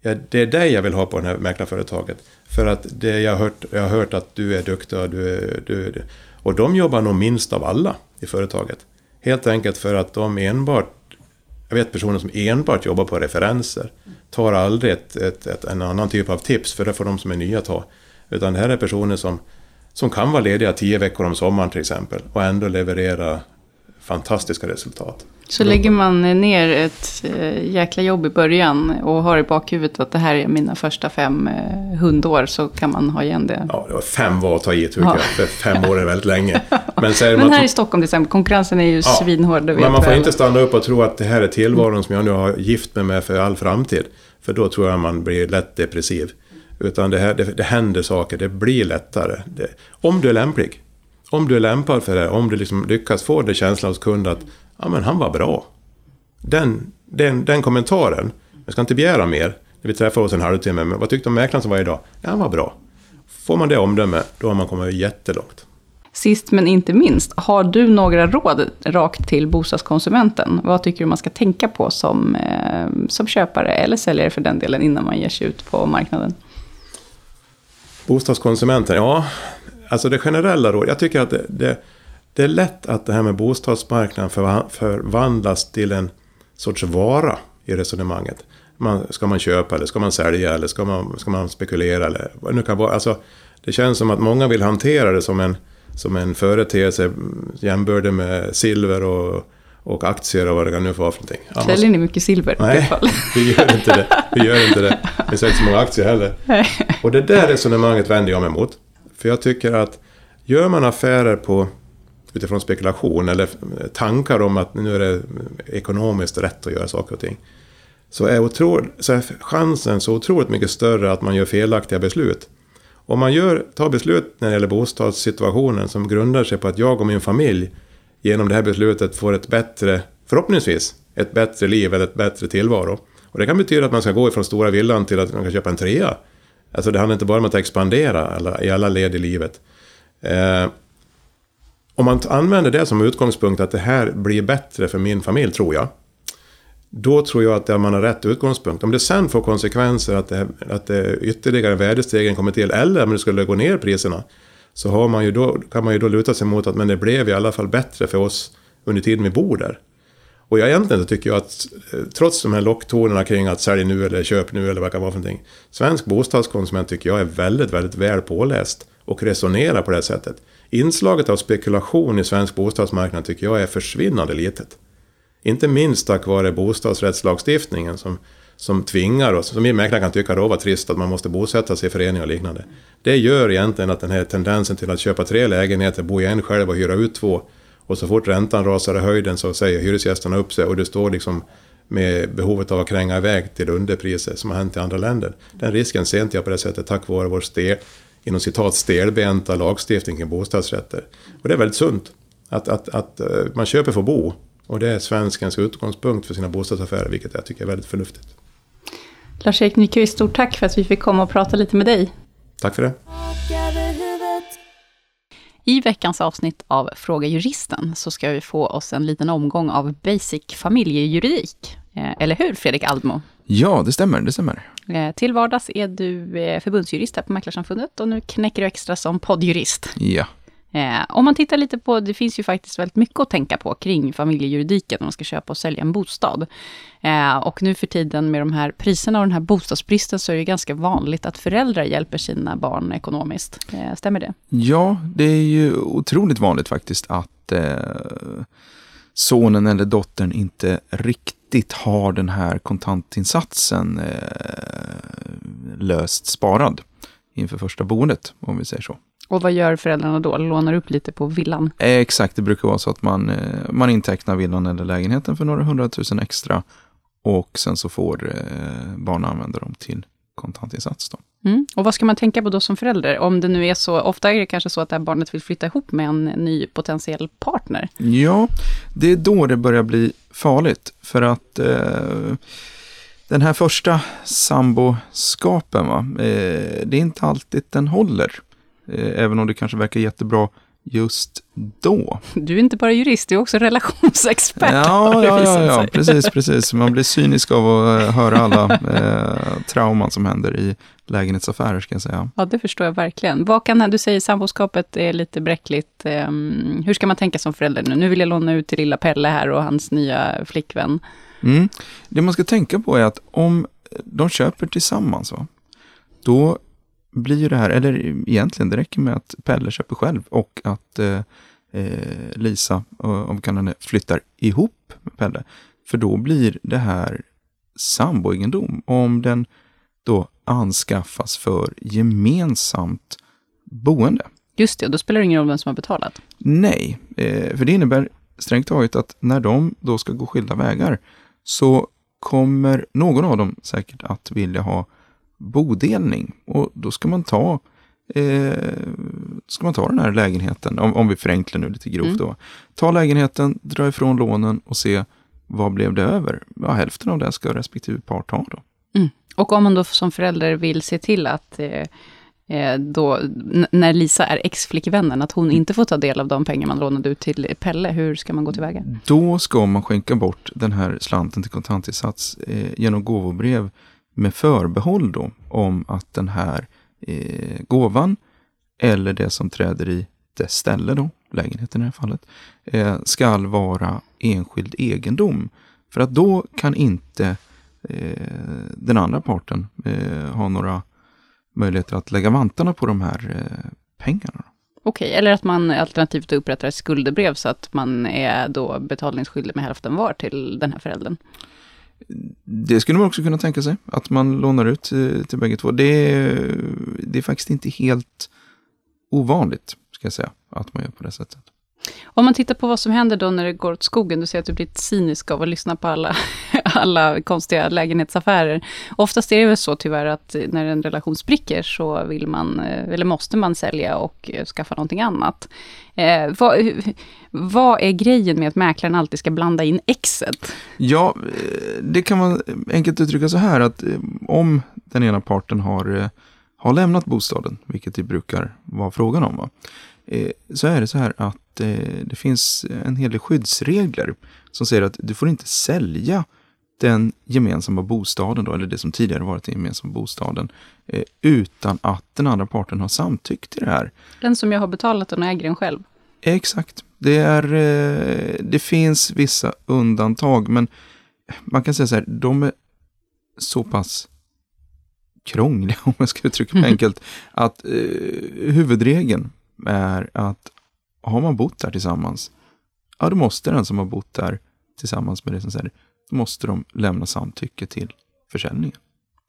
Ja, det är dig jag vill ha på det här mäklarföretaget. För att det jag har hört, jag har hört att du är duktig och du är... Du, är- och de jobbar nog minst av alla i företaget. Helt enkelt för att de enbart... Jag vet personer som enbart jobbar på referenser. Tar aldrig ett, ett, ett, en annan typ av tips, för det får de som är nya ta. Utan det här är personer som, som kan vara lediga tio veckor om sommaren till exempel. Och ändå leverera fantastiska resultat. Så lägger man ner ett eh, jäkla jobb i början och har i bakhuvudet att det här är mina första fem eh, hundår så kan man ha igen det. Ja, det var fem var att ta i tycker Ja. jag. För fem år är väldigt länge. Men Men man här i Stockholm till exempel, konkurrensen är ju Ja, svinhård. men man får inte stanna upp och tro att det här är tillvaron som jag nu har gift mig med för all framtid. För då tror jag man blir lätt depressiv. Utan det, här, det, det händer saker, det blir lättare. Det, om du är lämplig. Om du är lämpad för det, om du liksom lyckas få det känslan hos kund att ja, men han var bra. Den, den, den kommentaren, jag ska inte begära mer, när vi träffar oss en halvtimme, men vad tyckte du om mäklaren som var idag? Ja, han var bra. Får man det omdöme, då har man kommit jättelångt. Sist men inte minst, har du några råd rakt till bostadskonsumenten? Vad tycker du man ska tänka på som, eh, som köpare eller säljare för den delen innan man ger sig ut på marknaden? Bostadskonsumenten, ja. Alltså det generella rådet. Jag tycker att det, det, det är lätt att det här med bostadsmarknaden förva- förvandlas till en sorts vara i resonemanget. Man, ska man köpa eller ska man sälja eller ska man, ska man spekulera eller vad nu kan vara. Alltså, det känns som att många vill hantera det som en, som en företeelse jämbördig med silver och, och aktier och vad det kan nu vara för någonting. Man- Säljer ni mycket silver i det Nej, fall? vi gör inte det. Vi gör inte det. Vi säljer inte så många aktier heller. Och det där resonemanget vänder jag mig emot. För jag tycker att gör man affärer på utifrån spekulation eller tankar om att nu är det ekonomiskt rätt att göra saker och ting. Så är, otro, så är chansen så otroligt mycket större att man gör felaktiga beslut. Om man gör, tar beslut när det gäller bostadssituationen som grundar sig på att jag och min familj genom det här beslutet får ett bättre, förhoppningsvis, ett bättre liv eller ett bättre tillvaro. Och det kan betyda att man ska gå ifrån stora villan till att man kan köpa en trea. Alltså det handlar inte bara om att expandera alla, i alla led i livet. Eh, om man använder det som utgångspunkt att det här blir bättre för min familj, tror jag. Då tror jag att man har rätt utgångspunkt. Om det sen får konsekvenser att det, att det ytterligare värdestegring kommer till eller om det skulle gå ner priserna. Så har man ju då, kan man ju då luta sig mot att men det blev i alla fall bättre för oss under tiden vi bor där. Och jag egentligen så tycker jag att eh, trots de här locktonerna kring att sälj nu eller köp nu eller vad det kan vara för någonting. Svensk bostadskonsument tycker jag är väldigt, väldigt väl påläst och resonerar på det sättet. Inslaget av spekulation i svensk bostadsmarknad tycker jag är försvinnande litet. Inte minst tack vare bostadsrättslagstiftningen som, som tvingar oss, som vi mäklare kan tycka då var trist att man måste bosätta sig i föreningar och liknande. Det gör egentligen att den här tendensen till att köpa tre lägenheter, bo i en själv och hyra ut två och så fort räntan rasar i höjden så säger hyresgästerna upp sig och du står liksom med behovet av att kränga iväg till underpriser som har hänt i andra länder. Den risken ser inte jag på det sättet tack vare vår stel, inom citat stelbenta lagstiftning kring bostadsrätter. Och det är väldigt sunt att, att, att eh, man köper för att bo. Och det är svenskens utgångspunkt för sina bostadsaffärer, vilket jag tycker är väldigt förnuftigt. Lars-Erik Nyqvist, stort tack för att vi fick komma och prata lite med dig. Tack för det. I veckans avsnitt av Fråga Juristen så ska vi få oss en liten omgång av basic familjejuridik. Eh, Eller hur, Fredrik Aldmo? Ja, det stämmer, det stämmer. Eh, Till vardags är du eh, förbundsjurist här på Mäklarsamfundet och nu knäcker du extra som poddjurist. Ja. Om man tittar lite på, det finns ju faktiskt väldigt mycket att tänka på kring familjejuridiken när man ska köpa och sälja en bostad. Eh, och nu för tiden med de här priserna och den här bostadsbristen så är det ganska vanligt att föräldrar hjälper sina barn ekonomiskt. Eh, stämmer det? Ja, det är ju otroligt vanligt faktiskt att eh, sonen eller dottern inte riktigt har den här kontantinsatsen löst sparad inför första boendet, om vi säger så. Och vad gör föräldrarna då? Lånar upp lite på villan? Exakt, det brukar vara så att man, man intecknar villan eller lägenheten för några hundratusen extra och sen så får eh, barnen använda dem till kontantinsats. Då. Mm. Och vad ska man tänka på då som förälder? Om det nu är så, ofta är det kanske så att det här barnet vill flytta ihop med en ny potentiell partner. Ja, det är då det börjar bli farligt. För att eh, den här första samboskapen, va, eh, det är inte alltid den håller. Eh, även om det kanske verkar jättebra just då. Du är inte bara jurist, du är också relationsexpert. Ja, ja, ja, ja precis, precis. Man blir cynisk av att eh, höra alla eh, trauman som händer i lägenhetsaffärer, ska jag säga. Ja, det förstår jag verkligen. Vad kan, du säger samboskapet är lite bräckligt. Ehm, hur ska man tänka som förälder nu? Nu vill jag låna ut till lilla Pelle här och hans nya flickvän. Mm. Det man ska tänka på är att om de köper tillsammans, va? då blir ju det här, eller egentligen det räcker med att Pelle köper själv och att eh, eh, Lisa, om kallar henne, flyttar ihop med Pelle. För då blir det här samboegendom om den då anskaffas för gemensamt boende. Just det, då spelar det ingen roll vem som har betalat. Nej, eh, för det innebär strängt taget att när de då ska gå skilda vägar så kommer någon av dem säkert att vilja ha bodelning och då ska man ta eh, ska man ta den här lägenheten, om, om vi förenklar nu lite grovt Mm. då. Ta lägenheten, dra ifrån lånen och se vad blev det över? Ja, hälften av det ska respektive part ta då. Och om man då som förälder vill se till att eh, eh, då, när Lisa är ex-flickvännen, att hon inte får ta del av de pengar man lånade ut till Pelle, hur ska man gå tillväga? Då ska man skänka bort den här slanten till kontantinsats eh, genom gåvobrev med förbehåll då om att den här eh, gåvan eller det som träder i dess ställe då, lägenheten i det här fallet, eh, skall vara enskild egendom. För att då kan inte eh, den andra parten eh, ha några möjligheter att lägga vantarna på de här eh, pengarna. Okej, eller att man alternativt upprättar ett skuldebrev så att man är då betalningsskyldig med hälften var till den här föräldern. Det skulle man också kunna tänka sig, att man lånar ut till, till bägge två. Det är, det är faktiskt inte helt ovanligt, ska jag säga, att man gör på det sättet. Om man tittar på vad som händer då när det går åt skogen, du säger att du blir cynisk av att lyssna på alla, alla konstiga lägenhetsaffärer. Oftast är det väl så tyvärr att när en relation spricker så vill man, eh, eller måste man sälja och eh, skaffa någonting annat. Eh, vad, vad är grejen med att mäklaren alltid ska blanda in exet? Ja, eh, det kan man enkelt uttrycka så här att om den ena parten har, har lämnat bostaden, vilket det brukar vara frågan om, va? så är det så här att det finns en hel del skyddsregler som säger att du får inte sälja den gemensamma bostaden, då, eller det som tidigare varit den gemensamma bostaden, eh, utan att den andra parten har samtyckt till det här. Den som jag har betalat och äger den själv. Exakt. Det, är, eh, det finns vissa undantag, men man kan säga så här, de är så pass krångliga, om jag ska uttrycka mig enkelt, att eh, huvudregeln är att har man bott där tillsammans, ja då måste den som har bott där tillsammans med det som säger, måste de lämna samtycke till försäljningen.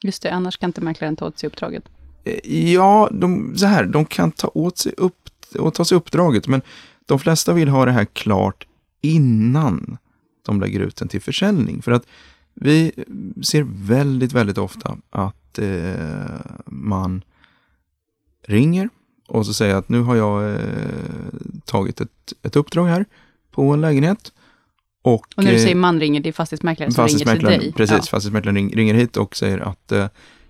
Just det, annars kan inte mäklaren ta åt sig uppdraget. Eh, Ja, de, så här, de kan ta åt sig upp och ta sig uppdraget, men de flesta vill ha det här klart innan de lägger ut den till försäljning. För att vi ser väldigt, väldigt ofta att eh, man ringer och så säger att nu har jag eh, tagit ett, ett uppdrag här på en lägenhet. Och, Och när du eh, säger man ringer, det är fastighetsmäklaren som ringer till dig. precis. Ja. Fastighetsmäklaren ring, ringer hit och säger att eh,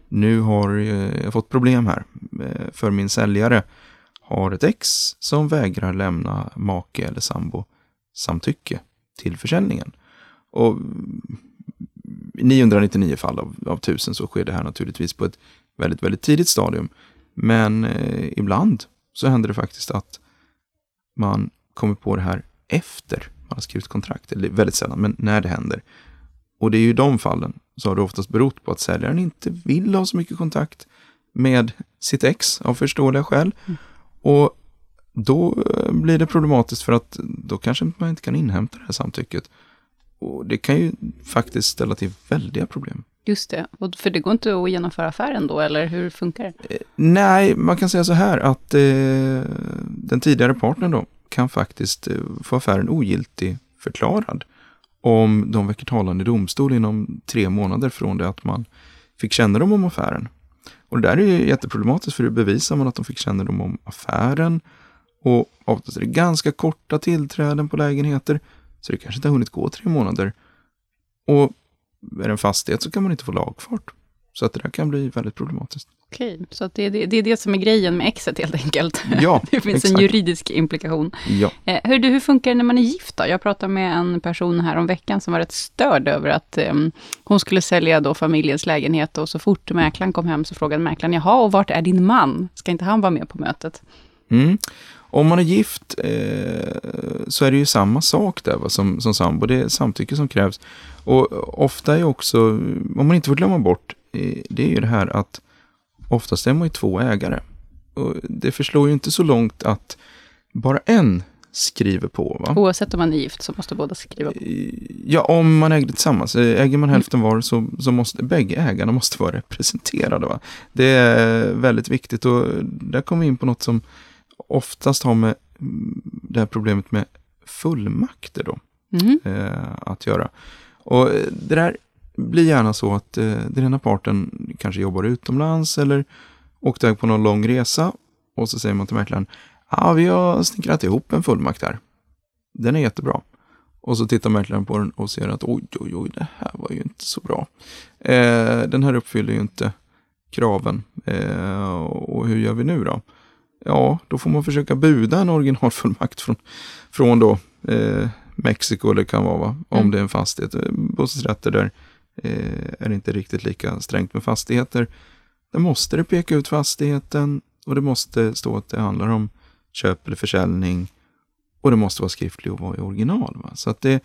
nu har eh, jag fått problem här. Eh, för min säljare har ett ex som vägrar lämna make eller sambo samtycke till försäljningen. Och i 999 fall av, av 1000 så sker det här naturligtvis på ett väldigt, väldigt tidigt stadium. Men eh, ibland så händer det faktiskt att man kommer på det här efter man har skrivit kontrakt. Eller väldigt sällan, men när det händer. Och det är ju i de fallen så har det oftast berott på att säljaren inte vill ha så mycket kontakt med sitt ex av förståeliga skäl. Och då eh, blir det problematiskt för att då kanske man inte kan inhämta det här samtycket. Och det kan ju faktiskt ställa till väldiga problem. Just det, och för det går inte att genomföra affären då, eller hur funkar det? Nej, man kan säga så här att eh, den tidigare partnern då kan faktiskt eh, få affären ogiltig förklarad om de väcker talan i domstol inom tre månader från det att man fick kännedom om affären. Och det där är ju jätteproblematiskt för hur bevisar man att de fick kännedom om affären? Och oftast är det ganska korta tillträden på lägenheter, så det kanske inte har hunnit gå tre månader. Och är det en fastighet så kan man inte få lagfart. Så att det där kan bli väldigt problematiskt. Okej, så det, är det, det är det som är grejen med exet helt enkelt. Ja, det finns en exakt. juridisk implikation. Ja. Eh, hur, du, hur funkar det när man är gift då? Jag pratade med en person här om veckan som var rätt störd över att eh, hon skulle sälja då familjens lägenhet och så fort mäklaren kom hem så frågade mäklaren, jaha, och vart är din man? Ska inte han vara med på mötet? Mm. Om man är gift eh, så är det ju samma sak där va, som, som sambo. Det är samtycke som krävs. Och ofta är också, om man inte får glömma bort, det är ju det här att oftast är man ju två ägare. Och det förslår ju inte så långt att bara en skriver på. Va? Oavsett om man är gift så måste båda skriva på. Ja, om man ägde tillsammans. Eh, Äger man hälften var så, så måste bägge ägarna måste vara representerade. Va? Det är väldigt viktigt och där kommer vi in på något som oftast har med mm, det här problemet med fullmakter då, Mhm. eh, att göra. Och eh, det där blir gärna så att eh, den ena parten kanske jobbar utomlands eller åkt iväg på någon lång resa och så säger man till mäklaren, ja vi har snickrat ihop en fullmakt här. Den är jättebra. Och så tittar mäklaren på den och ser att oj, oj, oj, det här var ju inte så bra. Eh, den här uppfyller ju inte kraven. Eh, och hur gör vi nu då? Ja, då får man försöka buda en originalfullmakt från, från då eh, Mexiko eller kan vara, va? om Mm. det är en fastighet. Eh, Bostadsrätter där är det inte riktigt lika strängt med fastigheter. Där måste det peka ut fastigheten och det måste stå att det handlar om köp eller försäljning. Och det måste vara skriftlig och vara i original. Va? Så att det,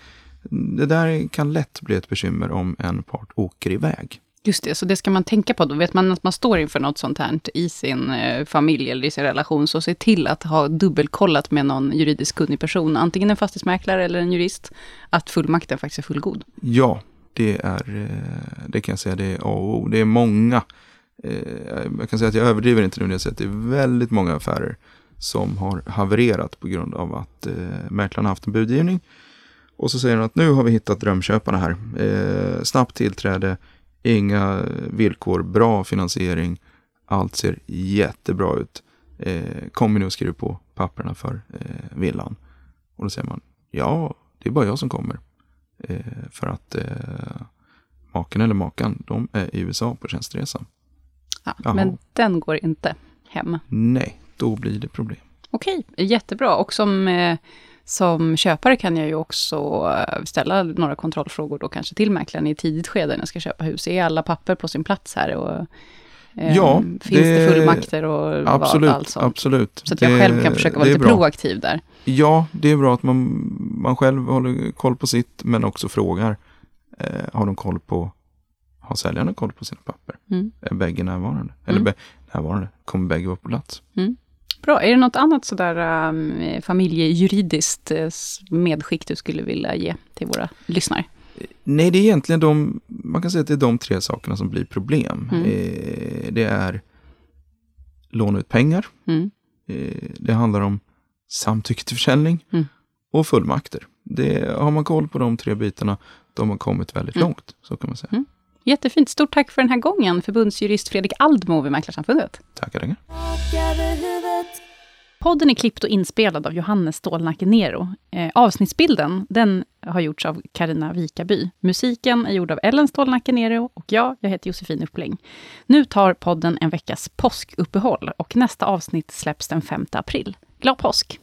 det där kan lätt bli ett bekymmer om en part åker iväg. Just det, så det ska man tänka på. Då vet man att man står inför något sånt här i sin eh, familj eller i sin relation, så se till att ha dubbelkollat med någon juridiskt kunnig person, antingen en fastighetsmäklare eller en jurist, att fullmakten faktiskt är fullgod. Ja, det är, eh, det kan jag säga, det är A och O. Det är många, eh, jag kan säga att jag överdriver inte nu när jag säger att det är väldigt många affärer som har havererat på grund av att eh, mäklaren har haft en budgivning. Och så säger de att nu har vi hittat drömköparna här. Eh, snabbt tillträde, inga villkor, bra finansiering, allt ser jättebra ut. Eh, kommer ni och skriver på papperna för eh, villan? Och då säger man, ja, det är bara jag som kommer. Eh, för att eh, maken eller makan, de är i USA på tjänsteresa. Ja, Jaha. men den går inte hem. Nej, då blir det problem. Okej, jättebra. Och som, eh, som köpare kan jag ju också ställa några kontrollfrågor då kanske till mäklaren i tidigt skede när jag ska köpa hus. Är alla papper på sin plats här? Och, Ja, finns det, det- fullmakter och Absolut, allt sånt? absolut. Så att jag Det- själv kan försöka vara lite bra. proaktiv där. Ja, det är bra att man, man själv håller koll på sitt, men också frågar. Eh, har de koll på, har säljarna koll på sina papper? Mm. Är bägge närvarande? Eller Mm. närvarande, kommer bägge vara på plats? Bra. Är det något annat sådär um, familjejuridiskt eh, medskick du skulle vilja ge till våra lyssnare? Nej, det är egentligen de, man kan säga att det är de tre sakerna som blir problem. Mm. Eh, det är låna ut pengar, Mm. eh, det handlar om samtycke till försäljning Mm. och fullmakter. Det, har man koll på de tre bitarna, då har man kommit väldigt Mm. långt, så kan man säga. Jättefint. Stort tack för den här gången, förbundsjurist Fredrik Aldmo vid Mäklarsamfundet. Tackar, tackar. Podden är klippt och inspelad av Johannes Stålnacke Nero. Eh, avsnittsbilden den har gjorts av Karina Vikaby. Musiken är gjord av Ellen Stålnacke Nero och jag, jag heter Josefin Uppling. Nu tar podden en veckas påskuppehåll och nästa avsnitt släpps den 5 april. Glad påsk!